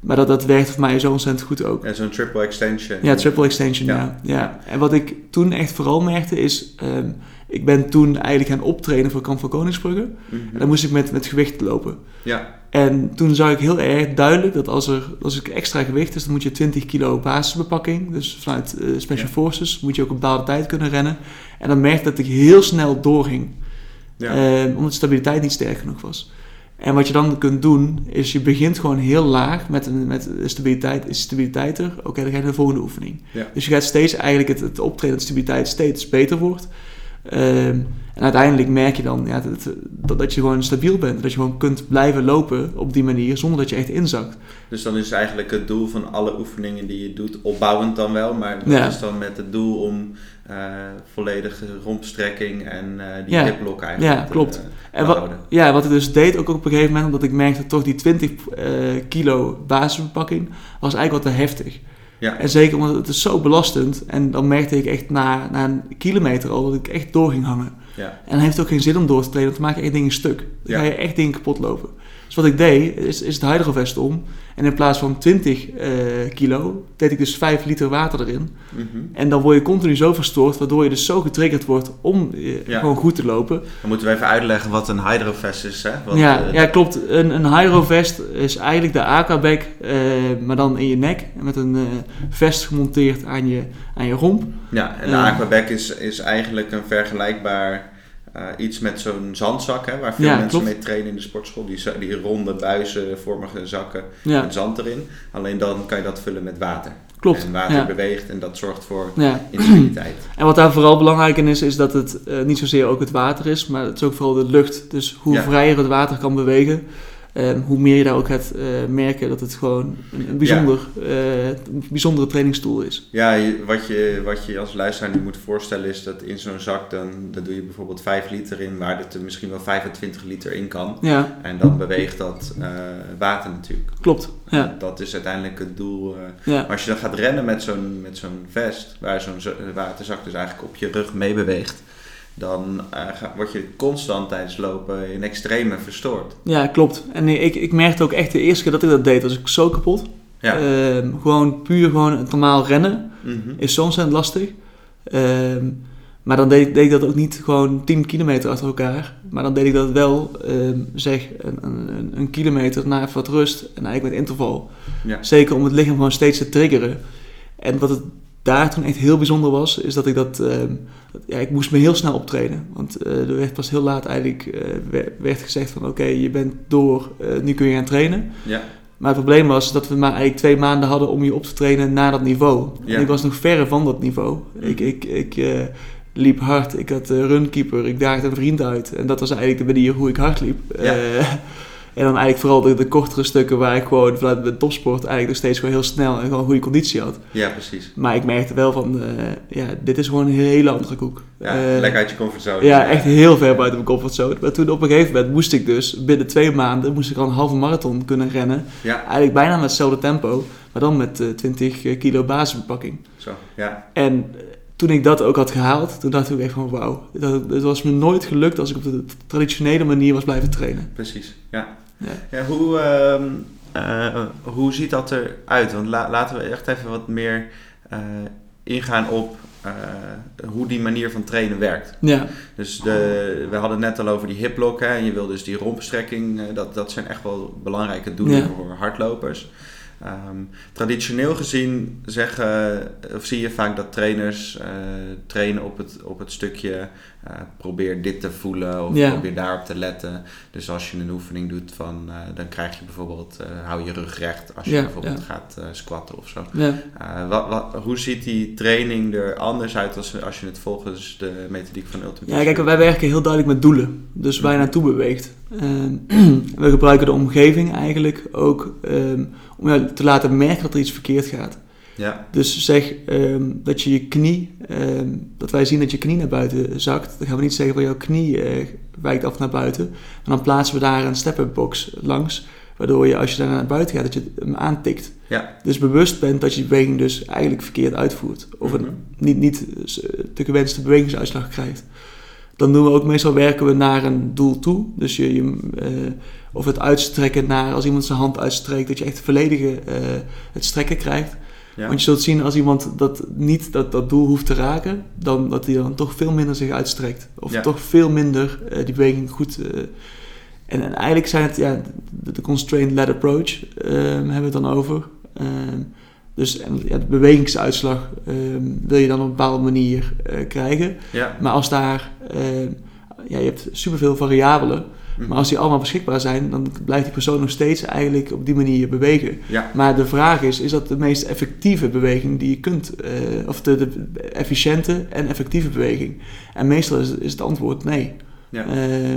[SPEAKER 2] Maar dat, dat werkt voor mij zo ontzettend goed ook.
[SPEAKER 1] Ja, zo'n triple extension.
[SPEAKER 2] Ja, triple extension, ja. ja. ja. En wat ik toen echt vooral merkte is... Um, ik ben toen eigenlijk gaan optrainen voor Kamp van Koningsbrugge. Mm
[SPEAKER 1] Mhm.
[SPEAKER 2] -hmm. En dan moest ik met, met gewicht lopen.
[SPEAKER 1] Ja.
[SPEAKER 2] En toen zag ik heel erg duidelijk dat als er als ik extra gewicht is... dan moet je 20 kilo basisbepakking. Dus vanuit uh, Special ja. Forces moet je ook op bepaalde tijd kunnen rennen. En dan merkte dat ik heel snel doorging.
[SPEAKER 1] Ja.
[SPEAKER 2] Um, omdat de stabiliteit niet sterk genoeg was. En wat je dan kunt doen, is je begint gewoon heel laag met, een, met stabiliteit. Is stabiliteit er? Oké, okay, dan ga je naar de volgende oefening.
[SPEAKER 1] Ja.
[SPEAKER 2] Dus je gaat steeds eigenlijk het, het optreden dat stabiliteit steeds beter wordt. Um, en uiteindelijk merk je dan ja, dat, dat, dat, je gewoon stabiel bent. Dat je gewoon kunt blijven lopen op die manier zonder dat je echt inzakt.
[SPEAKER 1] Dus dan is eigenlijk het doel van alle oefeningen die je doet, opbouwend dan wel, maar dat
[SPEAKER 2] ja.
[SPEAKER 1] is dan met het doel om uh, volledige rompstrekking en uh, die
[SPEAKER 2] ja.
[SPEAKER 1] eigenlijk
[SPEAKER 2] Ja, klopt.
[SPEAKER 1] Te,
[SPEAKER 2] en wat, ja, wat ik dus deed ook op een gegeven moment, omdat ik merkte toch die 20 uh, kilo basisbepakking was eigenlijk wat te heftig.
[SPEAKER 1] Ja.
[SPEAKER 2] En zeker omdat het is zo belastend. En dan merkte ik echt na, na een kilometer al dat ik echt door ging hangen.
[SPEAKER 1] Ja.
[SPEAKER 2] En dan heeft het ook geen zin om door te trainen, want dan maak je echt dingen stuk. Dan
[SPEAKER 1] ja.
[SPEAKER 2] ga je echt dingen kapot lopen. Dus wat ik deed, is, is het hydrovest om. En in plaats van 20 uh, kilo, deed ik dus 5 liter water erin.
[SPEAKER 1] Mm -hmm.
[SPEAKER 2] En dan word je continu zo verstoord, waardoor je dus zo getriggerd wordt om uh, ja. gewoon goed te lopen.
[SPEAKER 1] Dan moeten we even uitleggen wat een hydrovest is. Hè? Wat,
[SPEAKER 2] ja, uh, ja, klopt. Een, een hydrovest is eigenlijk de aquaback, maar dan in je nek. Met een vest gemonteerd aan je, aan je romp.
[SPEAKER 1] Ja, en de aquaback is, is eigenlijk een vergelijkbaar... Uh, iets met zo'n zandzak, hè, waar veel
[SPEAKER 2] ja,
[SPEAKER 1] mensen
[SPEAKER 2] klopt.
[SPEAKER 1] mee trainen in de sportschool. Die, die ronde, buizenvormige zakken
[SPEAKER 2] ja.
[SPEAKER 1] met zand erin. Alleen dan kan je dat vullen met water.
[SPEAKER 2] Klopt.
[SPEAKER 1] En water
[SPEAKER 2] ja.
[SPEAKER 1] beweegt en dat zorgt voor
[SPEAKER 2] ja.
[SPEAKER 1] instabiliteit.
[SPEAKER 2] En wat daar vooral belangrijk in is, is dat het niet zozeer ook het water is, maar het is ook vooral de lucht. Dus hoe vrijer het water kan bewegen, Ehm, hoe meer je daar ook gaat uh, merken dat het gewoon een, een bijzonder, ja. uh, bijzondere trainingstool is.
[SPEAKER 1] Ja, wat, je, wat je als luisteraar nu moet voorstellen is dat in zo'n zak dan, dan doe je bijvoorbeeld 5 liter in, waar er misschien wel 25 liter in kan. Ja. En dan beweegt dat uh, water natuurlijk.
[SPEAKER 2] Klopt. Ja.
[SPEAKER 1] Dat is uiteindelijk het doel. Ja. Maar als je dan gaat rennen met zo'n, met zo'n vest, waar zo'n waterzak dus eigenlijk op je rug mee beweegt dan uh, word je constant tijdens lopen in extreme verstoord.
[SPEAKER 2] Ja, klopt. En ik, ik merkte ook echt de eerste keer dat ik dat deed, was ik zo kapot. Ja. Ehm, gewoon puur gewoon het normaal rennen mm -hmm. is soms lastig. Ehm, maar dan deed, deed, ik dat ook niet gewoon 10 kilometer achter elkaar. Maar dan deed ik dat wel, ehm, zeg, een, een, een, kilometer na even wat rust. En eigenlijk met interval. Ja. Zeker om het lichaam gewoon steeds te triggeren. En wat het daar toen echt heel bijzonder was, is dat ik dat... ja, ik moest me heel snel optreden. Want uh, er werd pas heel laat eigenlijk uh, werd gezegd van... oké, je bent door, nu kun je gaan trainen. Ja. Maar het probleem was dat we maar eigenlijk twee maanden hadden om je op te trainen naar dat niveau. Ja. En ik was nog verre van dat niveau. Mm. Ik, ik, ik liep hard, ik had runkeeper, ik daagde een vriend uit. En dat was eigenlijk de manier hoe ik hard liep. Ja. En dan eigenlijk vooral de, de, kortere stukken waar ik gewoon vanuit de topsport eigenlijk nog steeds gewoon heel snel en gewoon goede conditie had.
[SPEAKER 1] Ja, precies.
[SPEAKER 2] Maar ik merkte wel van, uh, ja, dit is gewoon een hele andere koek.
[SPEAKER 1] Ja, uh, lekker uit je comfortzone.
[SPEAKER 2] Ja, echt heel ver buiten mijn comfortzone. Maar toen op een gegeven moment moest ik dus, binnen twee maanden, moest ik al een halve marathon kunnen rennen. Ja. Eigenlijk bijna met hetzelfde tempo, maar dan met uh, 20 kilo basisbepakking.
[SPEAKER 1] Zo, ja.
[SPEAKER 2] En toen ik dat ook had gehaald, toen dacht ik echt van wauw, het was me nooit gelukt als ik op de traditionele manier was blijven trainen.
[SPEAKER 1] Precies, ja. Ja. ja hoe, uh, uh, hoe ziet dat eruit? Want la laten we echt even wat meer uh, ingaan op uh, hoe die manier van trainen werkt. Ja. Dus de, we hadden het net al over die hiplock. Hè, en je wil dus die rompstrekking. dat, dat zijn echt wel belangrijke doelen ja. voor hardlopers. Um, traditioneel gezien zeggen, of zie je vaak dat trainers uh, trainen op het, op het stukje uh, probeer dit te voelen of yeah. probeer daarop te letten. Dus als je een oefening doet van, uh, dan krijg je bijvoorbeeld, hou je rug recht als je yeah, bijvoorbeeld yeah. gaat squatten of zo. Wat, wat, hoe ziet die training er anders uit als, als je het volgens de methodiek van Ultimate
[SPEAKER 2] Ja, kijk, wij werken heel duidelijk met doelen. Dus waar je naartoe beweegt. Ehm, we gebruiken de omgeving eigenlijk ook um, om jou te laten merken dat er iets verkeerd gaat. Ja. Dus zeg um, dat je je knie, um, dat wij zien dat je knie naar buiten zakt, dan gaan we niet zeggen van jouw knie uh, wijkt af naar buiten. Maar dan plaatsen we daar een step-up box langs, waardoor je als je daar naar buiten gaat, dat je hem aantikt. Ja. Dus bewust bent dat je beweging dus eigenlijk verkeerd uitvoert. Of een mhm. niet, niet de gewenste bewegingsuitslag krijgt. Dan doen we ook meestal werken we naar een doel toe. Dus je, je uh, of het uitstrekken naar, als iemand zijn hand uitstrekt, dat je echt volledige uh, het strekken krijgt. Ja. Want je zult zien als iemand dat niet dat, dat doel hoeft te raken, dan dat hij dan toch veel minder zich uitstrekt. Of ja. toch veel minder uh, die beweging goed. En, en, eigenlijk zijn het ja, de, de constrained led approach, hebben we het dan over. Dus en, ja, de bewegingsuitslag wil je dan op een bepaalde manier krijgen. Ja. Maar als daar, ja, je hebt superveel variabelen. Maar als die allemaal beschikbaar zijn, dan blijft die persoon nog steeds eigenlijk op die manier bewegen. Ja. Maar de vraag is, is dat de meest effectieve beweging die je kunt, uh, of de, de, efficiënte en effectieve beweging? En meestal is, is het antwoord nee. Ja. Uh,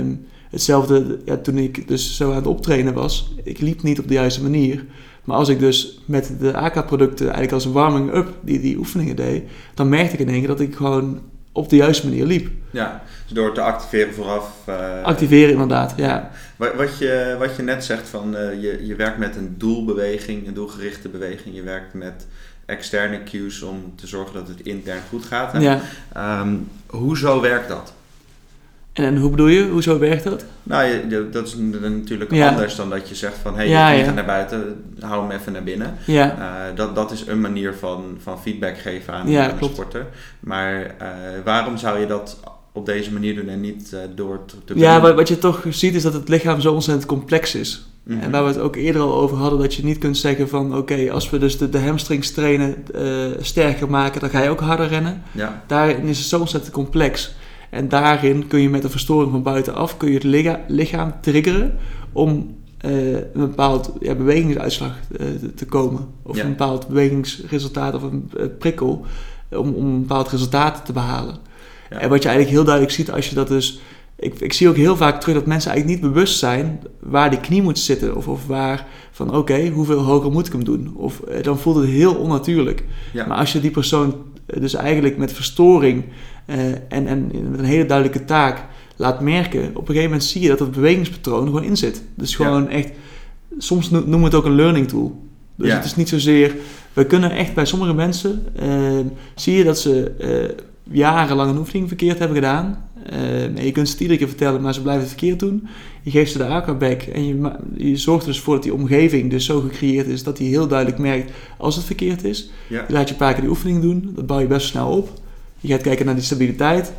[SPEAKER 2] hetzelfde ja, toen ik dus zo aan het optrainen was, ik liep niet op de juiste manier. Maar als ik dus met de AK-producten eigenlijk als warming-up die, die oefeningen deed, dan merkte ik in één keer dat ik gewoon op de juiste manier liep.
[SPEAKER 1] Ja, dus door te activeren vooraf.
[SPEAKER 2] Uh, activeren inderdaad, ja.
[SPEAKER 1] Wat, je, wat je net zegt van uh, je, je werkt met een doelbeweging, een doelgerichte beweging. Je werkt met externe cues om te zorgen dat het intern goed gaat. Hè? Ja. Um, hoezo werkt dat?
[SPEAKER 2] En, en hoe bedoel je? Hoezo werkt dat?
[SPEAKER 1] Nou, je, dat is natuurlijk anders dan dat je zegt van... hé, hey, ja, je ja. naar buiten, hou hem even naar binnen. Ja. Uh, dat, dat is een manier van, van feedback geven aan, de sporter. Maar uh, waarom zou je dat op deze manier doen en niet uh, door te, te
[SPEAKER 2] Ja, wat, wat je toch ziet is dat het lichaam zo ontzettend complex is. Mm -hmm. En waar we het ook eerder al over hadden, dat je niet kunt zeggen van... oké, als we dus de, de hamstrings trainen sterker maken, dan ga je ook harder rennen. Ja. Daarin is het zo ontzettend complex. En daarin kun je met een verstoring van buitenaf kun je het lichaam, triggeren om uh, een bepaald ja, bewegingsuitslag uh, te, komen. Of een bepaald bewegingsresultaat of een uh, prikkel om, om een bepaald resultaat te behalen. En wat je eigenlijk heel duidelijk ziet als je dat dus... Ik, ik zie ook heel vaak terug dat mensen eigenlijk niet bewust zijn waar die knie moet zitten. Of, of waar van oké, hoeveel hoger moet ik hem doen? Of eh, dan voelt het heel onnatuurlijk. Maar als je die persoon eh, dus eigenlijk met verstoring uh, en, en met een hele duidelijke taak laat merken, op een gegeven moment zie je dat het bewegingspatroon gewoon in zit. Dus gewoon echt, soms noemen we het ook een learning tool. Dus het is niet zozeer, we kunnen echt bij sommige mensen, uh, zie je dat ze uh, jarenlang een oefening verkeerd hebben gedaan. Uh, je kunt het iedere keer vertellen, maar ze blijven het verkeerd doen. Je geeft ze de aquaback en je, je zorgt er dus voor dat die omgeving dus zo gecreëerd is dat hij heel duidelijk merkt als het verkeerd is. Je laat je een paar keer die oefening doen, dat bouw je best snel op. Je gaat kijken naar die stabiliteit.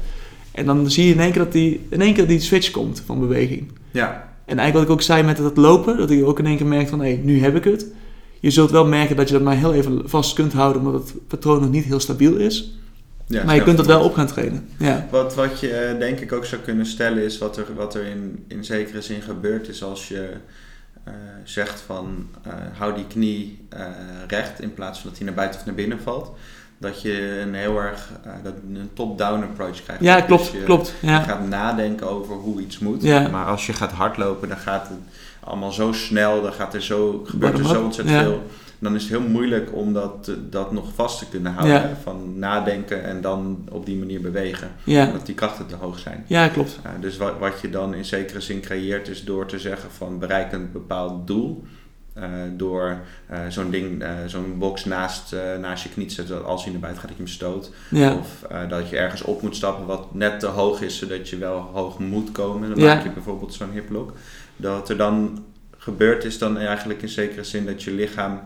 [SPEAKER 2] En dan zie je in één keer dat die, in één keer die switch komt van beweging. Ja. En eigenlijk wat ik ook zei met dat lopen, dat je ook in één keer merkt van hé, hey, nu heb ik het. Je zult wel merken dat je dat maar heel even vast kunt houden, omdat het patroon nog niet heel stabiel is. Ja, maar je kunt dat wel op gaan trainen. Ja.
[SPEAKER 1] Wat, wat je eh, denk ik ook zou kunnen stellen is wat er, wat er in, in zekere zin gebeurt is als je uh, zegt van uh, hou die knie recht in plaats van dat hij naar buiten of naar binnen valt dat je een heel erg uh, dat een top-down approach krijgt.
[SPEAKER 2] Ja, dus klopt. je, klopt ja.
[SPEAKER 1] je gaat nadenken over hoe iets moet. Ja. Maar als je gaat hardlopen, dan gaat het allemaal zo snel, dan gaat er zo, gebeurt er zo ontzettend veel. Dan is het heel moeilijk om dat, dat nog vast te kunnen houden. Van nadenken en dan op die manier bewegen. Omdat die krachten te hoog zijn.
[SPEAKER 2] Ja, klopt.
[SPEAKER 1] Uh, dus wat, wat je dan in zekere zin creëert, is door te zeggen van bereik een bepaald doel. Uh, door uh, zo'n ding, uh, zo'n box naast, naast je knie te zetten, als je naar buiten gaat, dat je hem stoot. Ja. Of dat je ergens op moet stappen wat net te hoog is, zodat je wel hoog moet komen. Dan maak je bijvoorbeeld zo'n hiplock. Dat er dan gebeurt is dan eigenlijk in zekere zin dat je lichaam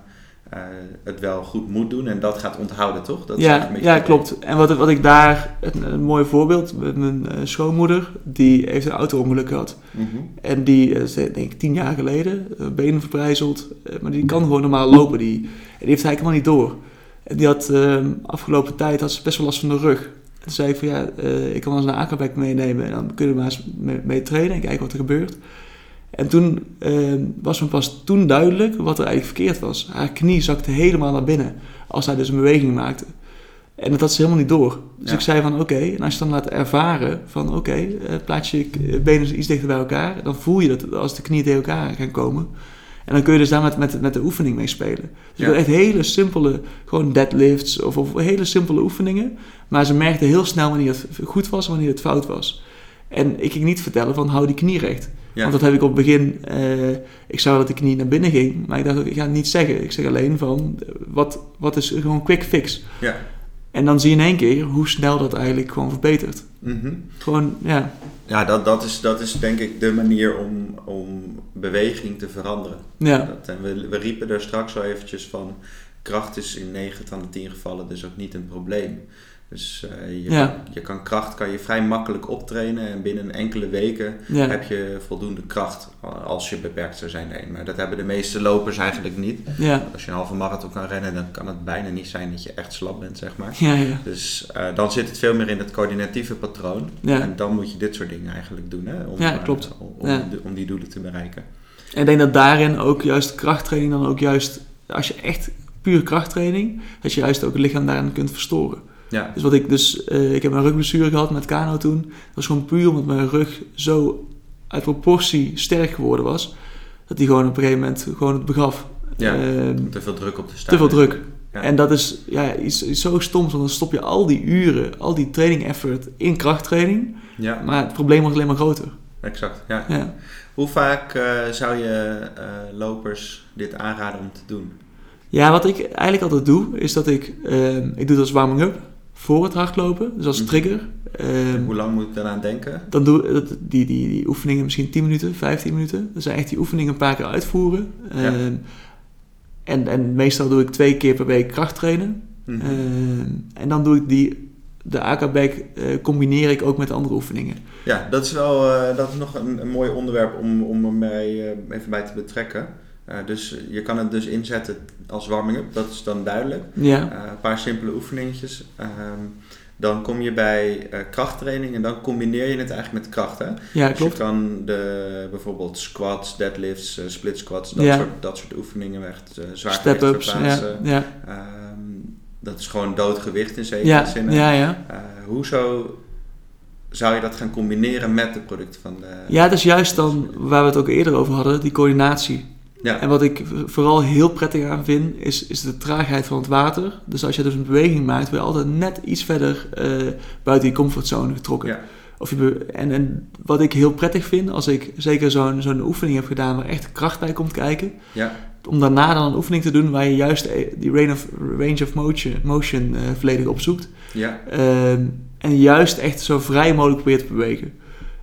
[SPEAKER 1] uh, het wel goed moet doen en dat gaat onthouden, toch? Dat
[SPEAKER 2] ja, ja klopt. En wat, wat ik daar, een, een mooi voorbeeld, mijn uh, schoonmoeder, die heeft een auto-ongeluk gehad. Mm -hmm. En die, uh, denk ik, tien jaar geleden, benen verbrijzeld, maar die kan gewoon normaal lopen. Die, en die heeft eigenlijk helemaal niet door. En die had ehm, afgelopen tijd had ze best wel last van de rug. En toen zei ik van ja, ik kan wel eens een aquaback meenemen en dan kunnen we maar eens mee, mee trainen en kijken wat er gebeurt. En toen uh, was me pas toen duidelijk wat er eigenlijk verkeerd was. Haar knie zakte helemaal naar binnen als hij dus een beweging maakte. En dat had ze helemaal niet door. Dus ik zei van oké, en als je dan laat ervaren van oké, okay, uh, plaats je benen iets dichter bij elkaar, dan voel je dat als de knieën tegen elkaar gaan komen. En dan kun je dus daar met, met, met de oefening mee spelen. Dus ja. echt hele simpele, gewoon deadlifts of, of hele simpele oefeningen. Maar ze merkte heel snel wanneer het goed was en wanneer het fout was. En ik ging niet vertellen van hou die knie recht. Want dat heb ik op het begin, uh, ik zou dat ik niet naar binnen ging, maar ik dacht ook, ik ga het niet zeggen. Ik zeg alleen van, wat, wat is gewoon quick fix? Ja. En dan zie je in één keer hoe snel dat eigenlijk gewoon verbetert. Mm Gewoon, ja.
[SPEAKER 1] Ja, dat, dat, is, dat is denk ik de manier om, om beweging te veranderen. Ja. Dat, en we, we riepen er straks al eventjes van, kracht is in 9 van de 10 gevallen dus ook niet een probleem. Dus uh, je, kan, je kan kracht kan je vrij makkelijk optrainen en binnen enkele weken heb je voldoende kracht als je beperkt zou zijn. Nee, maar dat hebben de meeste lopers eigenlijk niet. Ja. Als je een halve marathon kan rennen, dan kan het bijna niet zijn dat je echt slap bent, zeg maar. Dus uh, dan zit het veel meer in het coördinatieve patroon. En dan moet je dit soort dingen eigenlijk doen hè, om,
[SPEAKER 2] ja, klopt.
[SPEAKER 1] Uh, om, om, die doelen te bereiken.
[SPEAKER 2] En ik denk dat daarin ook juist krachttraining dan ook juist, als je echt puur krachttraining, dat je juist ook het lichaam daarin kunt verstoren. Ja. Dus wat ik dus, uh, ik heb een rugblessure gehad met kano toen. Dat was gewoon puur omdat mijn rug zo uit proportie sterk geworden was. Dat die gewoon op een gegeven moment gewoon het begaf.
[SPEAKER 1] Ja, uh, te veel druk op de staan.
[SPEAKER 2] Te veel druk. Ja. En dat is ja, iets, iets zo stoms, want dan stop je al die uren, al die training effort in krachttraining. Ja. Maar het probleem wordt alleen maar groter.
[SPEAKER 1] Exact, ja. ja. Hoe vaak uh, zou je uh, lopers dit aanraden om te doen?
[SPEAKER 2] Ja, wat ik eigenlijk altijd doe, is dat ik, ik doe dat als warming-up voor het hardlopen, dus als mhm. trigger.
[SPEAKER 1] Um, hoe lang moet ik daaraan denken?
[SPEAKER 2] Dan doe die, die, die oefeningen misschien 10 minuten, 15 minuten. Dus echt die oefeningen een paar keer uitvoeren. Ehm, en, en meestal doe ik twee keer per week krachttrainen. Mm en dan doe ik die, de AK-back uh, combineer ik ook met andere oefeningen.
[SPEAKER 1] Ja, dat is wel uh, dat is nog een, een mooi onderwerp om, om er mij, uh, even bij te betrekken. Uh, dus je kan het dus inzetten als warming-up, dat is dan duidelijk. Ja. Uh, een paar simpele oefeningetjes. Um, dan kom je bij uh, krachttraining en dan combineer je het eigenlijk met kracht. Hè? Ja, dus klopt. je kan de, bijvoorbeeld squats, deadlifts, split squats, dat, soort, dat soort oefeningen echt zwaar
[SPEAKER 2] Step-ups, ja. ja. Um,
[SPEAKER 1] dat is gewoon doodgewicht in zekere zin.
[SPEAKER 2] Ja, ja.
[SPEAKER 1] hoezo zou je dat gaan combineren met de producten van de...
[SPEAKER 2] Ja, dat is juist dan waar we het ook eerder over hadden, die coördinatie. Ja. En wat ik vooral heel prettig aan vind, is, is de traagheid van het water. Dus als je dus een beweging maakt, word je altijd net iets verder uh, buiten je comfortzone getrokken. Ja. Of je en, en wat ik heel prettig vind, als ik zeker zo'n zo'n oefening heb gedaan waar echt kracht bij komt kijken, ja. om daarna dan een oefening te doen waar je juist e, die range of, range of motion, motion uh, volledig opzoekt. Ja. Uh, en juist echt zo vrij mogelijk probeert te bewegen.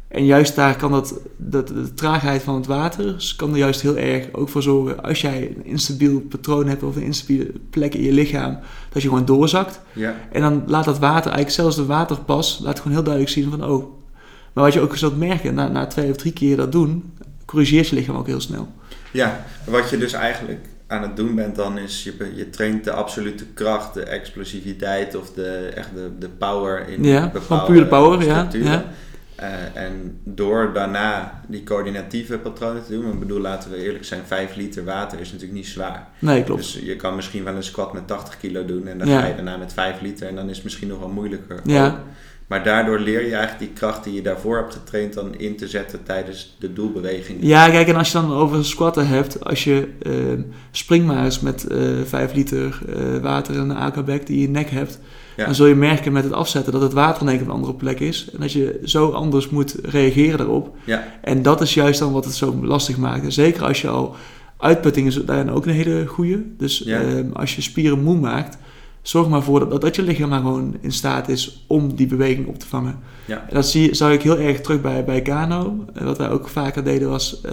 [SPEAKER 2] En juist daar kan dat, dat, de traagheid van het water kan er juist heel erg ook voor zorgen. Als jij een instabiel patroon hebt of een instabiele plek in je lichaam, dat je gewoon doorzakt. Ja. En dan laat dat water, eigenlijk zelfs de waterpas, laat gewoon heel duidelijk zien van oh. Maar wat je ook zult merken, na, na twee of drie keer dat doen, corrigeert je lichaam ook heel snel.
[SPEAKER 1] Ja, wat je dus eigenlijk aan het doen bent, dan is je, je traint de absolute kracht, de explosiviteit of de, echt de, de power in
[SPEAKER 2] ja, bepaalde pure power, ja, ja.
[SPEAKER 1] Uh, en door daarna die coördinatieve patronen te doen, ik bedoel, laten we eerlijk zijn, 5 liter water is natuurlijk niet zwaar.
[SPEAKER 2] Nee, klopt.
[SPEAKER 1] Dus je kan misschien wel een squat met 80 kilo doen en dan ga je daarna met 5 liter en dan is het misschien nog wel moeilijker. Ja. Maar daardoor leer je eigenlijk die kracht die je daarvoor hebt getraind dan in te zetten tijdens de doelbeweging.
[SPEAKER 2] Ja, kijk, en als je dan over squatten hebt, als je uh, spring maar eens met uh, eh, 5 liter uh, water en een aquaback die je nek hebt, dan zul je merken met het afzetten dat het water in op een andere plek is. En dat je zo anders moet reageren daarop. Ja. En dat is juist dan wat het zo lastig maakt. En zeker als je al uitputting is daarin ook een hele goede. Dus ja. Ehm, als je spieren moe maakt, zorg maar voor dat, dat je lichaam maar gewoon in staat is om die beweging op te vangen. Ja. En dat zie, zag ik heel erg terug bij, bij Kano. Wat wij ook vaker deden was, uh,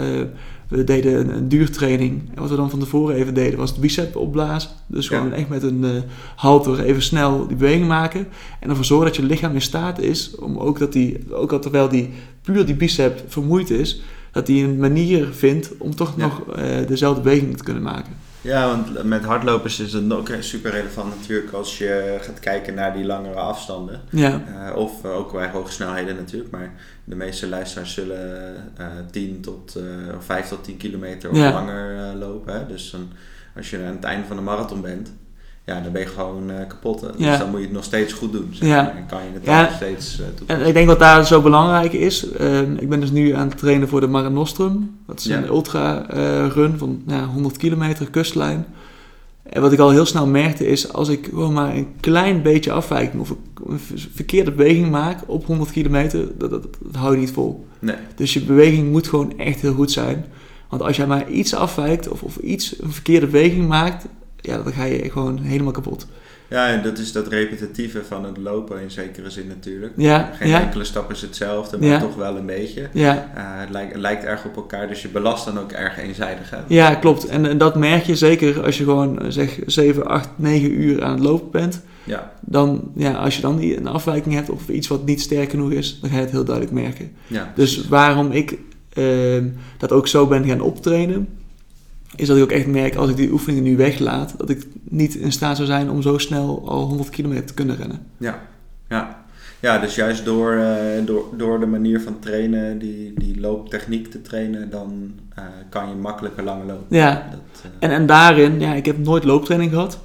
[SPEAKER 2] we deden een, een, duurtraining. En wat we dan van tevoren even deden was de bicep opblazen. Dus gewoon echt met een uh, halter even snel die beweging maken. En ervoor zorgen dat je lichaam in staat is om ook dat die, ook al terwijl die puur die bicep vermoeid is, dat die een manier vindt om toch nog uh, dezelfde beweging te kunnen maken.
[SPEAKER 1] Ja, want met hardlopers is het ook super relevant natuurlijk als je gaat kijken naar die langere afstanden. Ja. Uh, of ook bij hoge snelheden natuurlijk. Maar de meeste luisteraars zullen uh, 10 tot, uh, 5 tot 10 kilometer of langer lopen. Hè? Dus dan, als je aan het einde van de marathon bent, ja, dan ben je gewoon uh, kapot. Dus dan moet je het nog steeds goed doen. Zeg ja. En kan je het nog steeds uh,
[SPEAKER 2] En ik denk wat daar zo belangrijk is. Uh, ik ben dus nu aan het trainen voor de Mare Nostrum. Dat is een ultra eh, run van 100 kilometer kustlijn. En wat ik al heel snel merkte is, als ik gewoon maar een klein beetje afwijking of een verkeerde beweging maak op 100 kilometer, dat, dat, dat hou je niet vol. Nee. Dus je beweging moet gewoon echt heel goed zijn. Want als jij maar iets afwijkt of, of iets, een verkeerde beweging maakt, ja, dan ga je gewoon helemaal kapot.
[SPEAKER 1] Ja, en dat is dat repetitieve van het lopen in zekere zin natuurlijk. Ja, Geen enkele stap is hetzelfde, maar toch wel een beetje. Ja. Uh, het, lijkt, het lijkt erg op elkaar, dus je belast dan ook erg eenzijdig. Hè?
[SPEAKER 2] Ja, klopt. En, en, dat merk je zeker als je gewoon zeg 7, 8, 9 uur aan het lopen bent. Ja. Dan, ja, als je dan een afwijking hebt of iets wat niet sterk genoeg is, dan ga je het heel duidelijk merken. Ja, dus waarom ik uh, dat ook zo ben gaan optrainen, is dat ik ook echt merk als ik die oefeningen nu weglaat, dat ik niet in staat zou zijn om zo snel al 100 kilometer te kunnen rennen.
[SPEAKER 1] Ja, ja. Ja, dus juist door, uh, door, door de manier van trainen, die, die looptechniek te trainen, dan uh, kan je makkelijker langer lopen.
[SPEAKER 2] Ja, dat, uh... en, en daarin, ja, ik heb nooit looptraining gehad.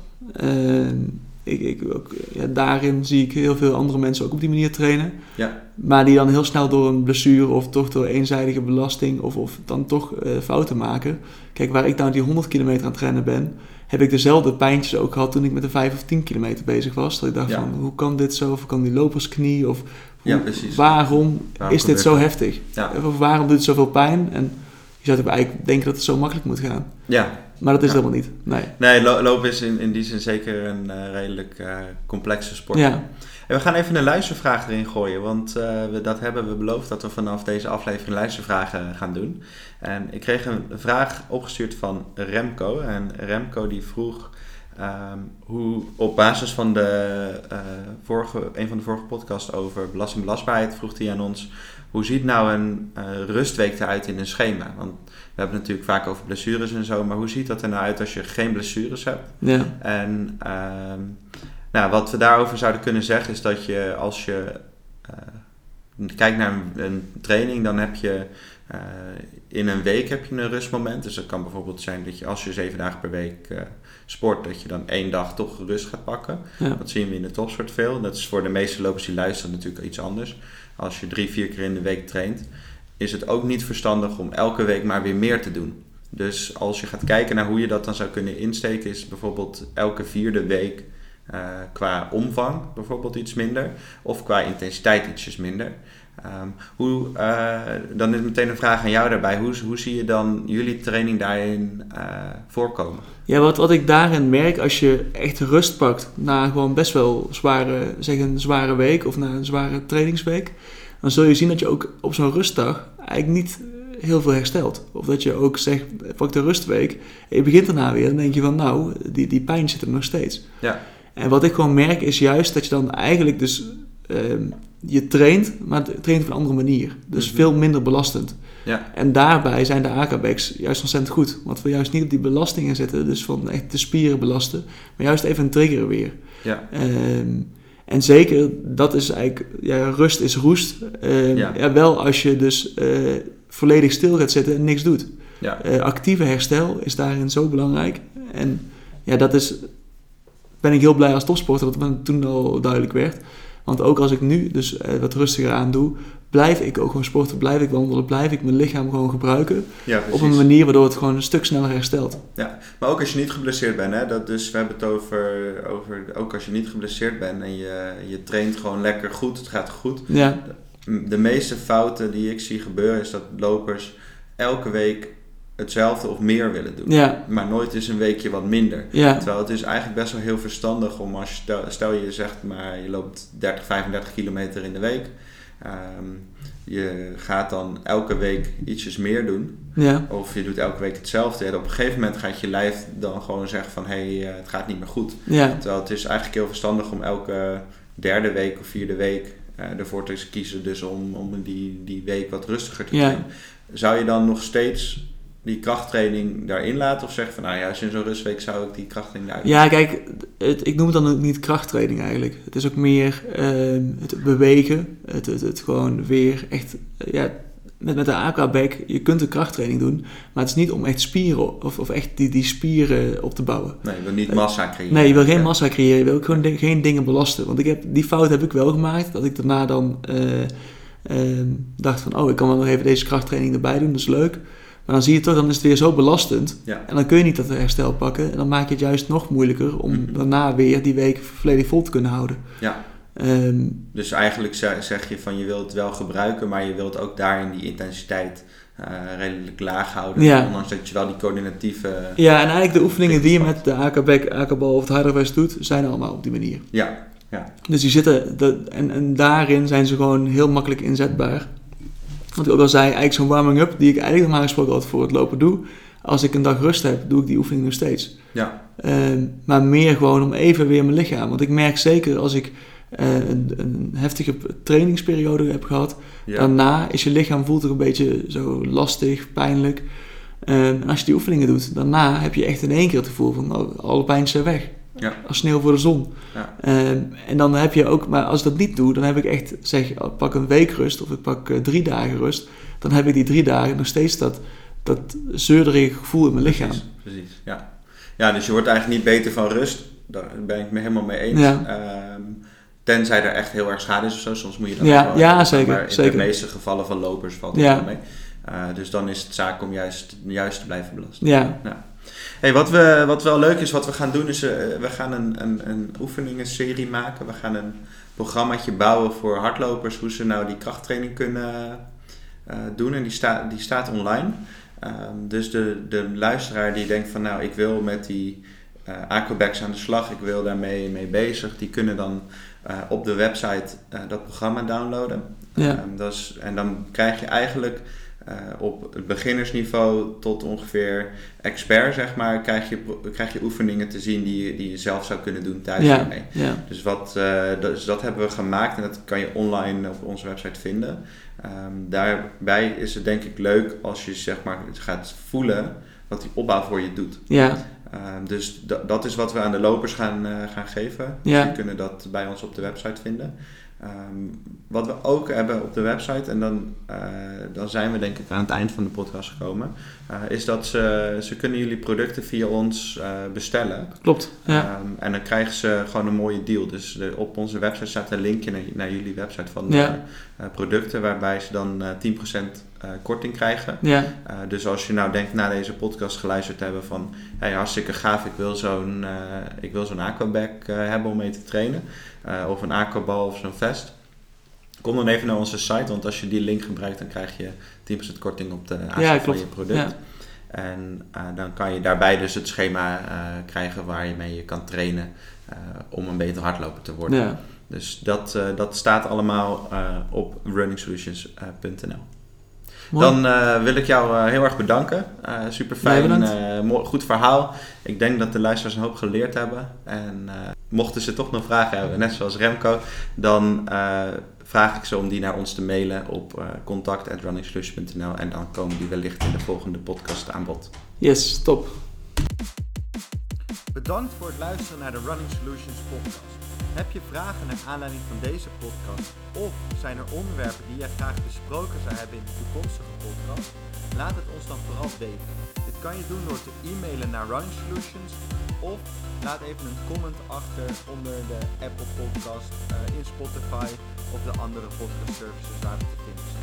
[SPEAKER 2] ik, ik, ook, ja, daarin zie ik heel veel andere mensen ook op die manier trainen. Ja. Maar die dan heel snel door een blessure of toch door eenzijdige belasting of, of dan toch fouten maken. Kijk, waar ik nou die 100 kilometer aan het rennen ben, heb ik dezelfde pijntjes ook gehad toen ik met de 5 of 10 kilometer bezig was. Dat ik dacht van, hoe kan dit zo? Of kan die lopersknie? Of ja, precies. waarom, is dit zo heftig? Of waarom doet het zoveel pijn? En je zou eigenlijk denken dat het zo makkelijk moet gaan. Ja. Maar dat is helemaal niet. Nee,
[SPEAKER 1] nee lopen is in, in die zin zeker een uh, redelijk uh, complexe sport. Ja. En we gaan even een luistervraag erin gooien, want uh, we, dat hebben we beloofd dat we vanaf deze aflevering luistervragen gaan doen. En ik kreeg een vraag opgestuurd van Remco. En Remco die vroeg um, hoe op basis van de, vorige, een van de vorige podcasts over belastingbelastbaarheid vroeg hij aan ons hoe ziet nou een rustweek eruit in een schema? Want we hebben het natuurlijk vaak over blessures en zo, maar hoe ziet dat er nou uit als je geen blessures hebt? Ja. En um, nou, wat we daarover zouden kunnen zeggen is dat je als je uh, kijkt naar een, een, training, dan heb je in een week heb je een rustmoment. Dus dat kan bijvoorbeeld zijn dat je als je zeven dagen per week sport, dat je dan één dag toch rust gaat pakken. Dat zien we in de topsport veel. Dat is voor de meeste lopers die luisteren natuurlijk iets anders. Als je drie, vier keer in de week traint, is het ook niet verstandig om elke week maar weer meer te doen. Dus als je gaat kijken naar hoe je dat dan zou kunnen insteken, is bijvoorbeeld elke vierde week uh, qua omvang bijvoorbeeld iets minder, of qua intensiteit ietsjes minder. Um, hoe, uh, dan is meteen een vraag aan jou daarbij. Hoe, hoe zie je dan jullie training daarin uh, voorkomen?
[SPEAKER 2] Ja, wat, wat ik daarin merk, als je echt rust pakt na gewoon best wel zware, zeg een zware week of na een zware trainingsweek, dan zul je zien dat je ook op zo'n rustdag eigenlijk niet heel veel herstelt. Of dat je ook zegt, pak de rustweek en je begint daarna weer, dan denk je van nou, die, die pijn zit er nog steeds. Ja. En wat ik gewoon merk is juist dat je dan eigenlijk dus ehm, je traint, maar traint op een andere manier. Dus mhm. veel minder belastend. Ja. En daarbij zijn de AKBX juist ontzettend goed. Want we juist niet op die belastingen zitten, dus van echt de spieren belasten, maar juist even een trigger weer. Ja. Ehm, en zeker, dat is eigenlijk, ja, rust is roest. Ehm, ja. wel als je dus uh, volledig stil gaat zitten en niks doet. Ja. Uh, actieve herstel is daarin zo belangrijk. En ja, dat is, ben ik heel blij als topsporter dat het toen al duidelijk werd. Want ook als ik nu dus uh, wat rustiger aan doe, blijf ik ook gewoon sporten, blijf ik wandelen, blijf ik mijn lichaam gewoon gebruiken. Ja, op een manier waardoor het gewoon een stuk sneller herstelt.
[SPEAKER 1] Ja, maar ook als je niet geblesseerd bent, hè, dat dus, we hebben het over, over, ook als je niet geblesseerd bent en je, je traint gewoon lekker goed, het gaat goed. Ja. De, de meeste fouten die ik zie gebeuren is dat lopers elke week hetzelfde of meer willen doen. Ja. Maar nooit is een weekje wat minder. Ja. Terwijl het is eigenlijk best wel heel verstandig om als je stel, je zegt maar je loopt 30, 35 kilometer in de week. Um, je gaat dan elke week ietsjes meer doen. Ja. Of je doet elke week hetzelfde. En op een gegeven moment gaat je lijf dan gewoon zeggen van hé, hey, uh, het gaat niet meer goed. Ja. Terwijl het is eigenlijk heel verstandig om elke derde week of vierde week uh, ervoor te kiezen. Dus om, om die, die week wat rustiger te doen. Zou je dan nog steeds die krachttraining daarin laten? Of zeggen van, nou ja, als je in zo'n rustweek zou ik die krachttraining daarin
[SPEAKER 2] Ja, kijk, het, ik noem het dan ook niet krachttraining eigenlijk. Het is ook meer uh, het bewegen, het, het, het, gewoon weer echt, uh, ja, met, met de aquaback, je kunt een krachttraining doen, maar het is niet om echt spieren of, of echt die, die spieren op te bouwen.
[SPEAKER 1] Nee, je wil niet massa creëren.
[SPEAKER 2] Nee, je wil geen massa creëren, je wil ook gewoon geen dingen belasten. Want ik heb, die fout heb ik wel gemaakt, dat ik daarna dan uh, dacht van, oh, ik kan wel nog even deze krachttraining erbij doen, dat is leuk. Maar dan zie je toch, dan is het weer zo belastend. En dan kun je niet dat herstel pakken. En dan maak je het juist nog moeilijker om mhm. daarna weer die week volledig vol te kunnen houden. Ja.
[SPEAKER 1] Ehm, dus eigenlijk zeg je van je wilt het wel gebruiken, maar je wilt ook daarin die intensiteit uh, redelijk laag houden. Ja. Ondanks dat je wel die coördinatieve...
[SPEAKER 2] Ja, en eigenlijk de oefeningen die je met de AK-back, AK-bal of het harderwest doet, zijn allemaal op die manier. Ja. ja. Dus die zitten, de, en, en daarin zijn ze gewoon heel makkelijk inzetbaar. Wat ik ook al zei, eigenlijk zo'n warming-up die ik eigenlijk normaal gesproken altijd voor het lopen doe. Als ik een dag rust heb, doe ik die oefening nog steeds. Ja. Ehm, maar meer gewoon om even weer mijn lichaam. Want ik merk zeker als ik uh, een, een, heftige trainingsperiode heb gehad, daarna is je lichaam voelt er een beetje zo lastig, pijnlijk. Ehm, en als je die oefeningen doet, daarna heb je echt in één keer het gevoel van oh, alle pijn is weg. Ja. Als sneeuw voor de zon. Ja. Ehm, en dan heb je ook, maar als ik dat niet doe, dan heb ik echt, zeg, pak een week rust of ik pak uh, drie dagen rust. Dan heb ik die drie dagen nog steeds dat, dat zeurderige gevoel in mijn lichaam.
[SPEAKER 1] Precies, ja. Ja, dus je wordt eigenlijk niet beter van rust. Daar ben ik me helemaal mee eens. Ja. Ehm, tenzij er echt heel erg schade is of zo. Soms moet je dan
[SPEAKER 2] ja, ja, zeker,
[SPEAKER 1] maar in
[SPEAKER 2] zeker.
[SPEAKER 1] de meeste gevallen van lopers valt het wel mee. Uh, dus dan is het zaak om juist, juist te blijven belasten. Ja. ja. Hey, wat, we, wat wel leuk is, wat we gaan doen, is uh, we gaan een, een, een oefeningenserie maken. We gaan een programmaatje bouwen voor hardlopers, hoe ze nou die krachttraining kunnen uh, doen. En die, staat die staat online. Um, dus de, de luisteraar die denkt van nou, ik wil met die uh, Aquabax aan de slag, ik wil daarmee mee bezig, die kunnen dan op de website dat programma downloaden. Ja. Um, dat is, en dan krijg je eigenlijk uh, op het beginnersniveau tot ongeveer expert, zeg maar, krijg je, krijg je oefeningen te zien die, die je zelf zou kunnen doen thuis ja. Ja. Dus, wat, uh, dat, dus dat hebben we gemaakt en dat kan je online op onze website vinden. Um, daarbij is het denk ik leuk als je zeg maar gaat voelen wat die opbouw voor je doet. Ja. Um, dus dat is wat we aan de lopers gaan, uh, gaan geven. Ja. Dus die kunnen dat bij ons op de website vinden. Ehm, wat we ook hebben op de website, en dan, uh, dan zijn we denk ik aan het eind van de podcast gekomen, uh, is dat ze, ze kunnen jullie producten via ons uh, bestellen.
[SPEAKER 2] Klopt, ja.
[SPEAKER 1] Um, en dan krijgen ze gewoon een mooie deal. Dus de, op onze website staat een linkje naar, naar jullie website van ja. producten, waarbij ze dan 10% korting krijgen. Ja. dus als je nou denkt na deze podcast geluisterd te hebben van, hey, hartstikke gaaf, ik wil zo'n ik wil zo'n aquabag hebben om mee te trainen. Of een aquabal of zo'n vest Kom dan even naar onze site, want als je die link gebruikt, dan krijg je 10% korting op de aanschaf van je product. Ja. En uh, dan kan je daarbij dus het schema uh, krijgen waar je mee je kan trainen uh, om een beter hardloper te worden. Ja. Dus dat, dat staat allemaal op runningsolutions.nl. Dan wil ik jou heel erg bedanken. super fijn, goed verhaal. Ik denk dat de luisteraars een hoop geleerd hebben. En mochten ze toch nog vragen hebben, net zoals Remco, dan vraag ik ze om die naar ons te mailen op uh, eh, contact.runningslush.nl en dan komen die wellicht in de volgende podcast aan bod.
[SPEAKER 2] Yes, top.
[SPEAKER 1] Bedankt voor het luisteren naar de Running Solutions podcast. Heb je vragen naar aanleiding van deze podcast of zijn er onderwerpen die jij graag besproken zou hebben in de toekomstige podcast? Laat het ons dan vooral weten. Dit kan je doen door te e-mailen naar Running Solutions of laat even een comment achter onder de Apple Podcast, uh, in Spotify of de andere podcast services waar we te vinden.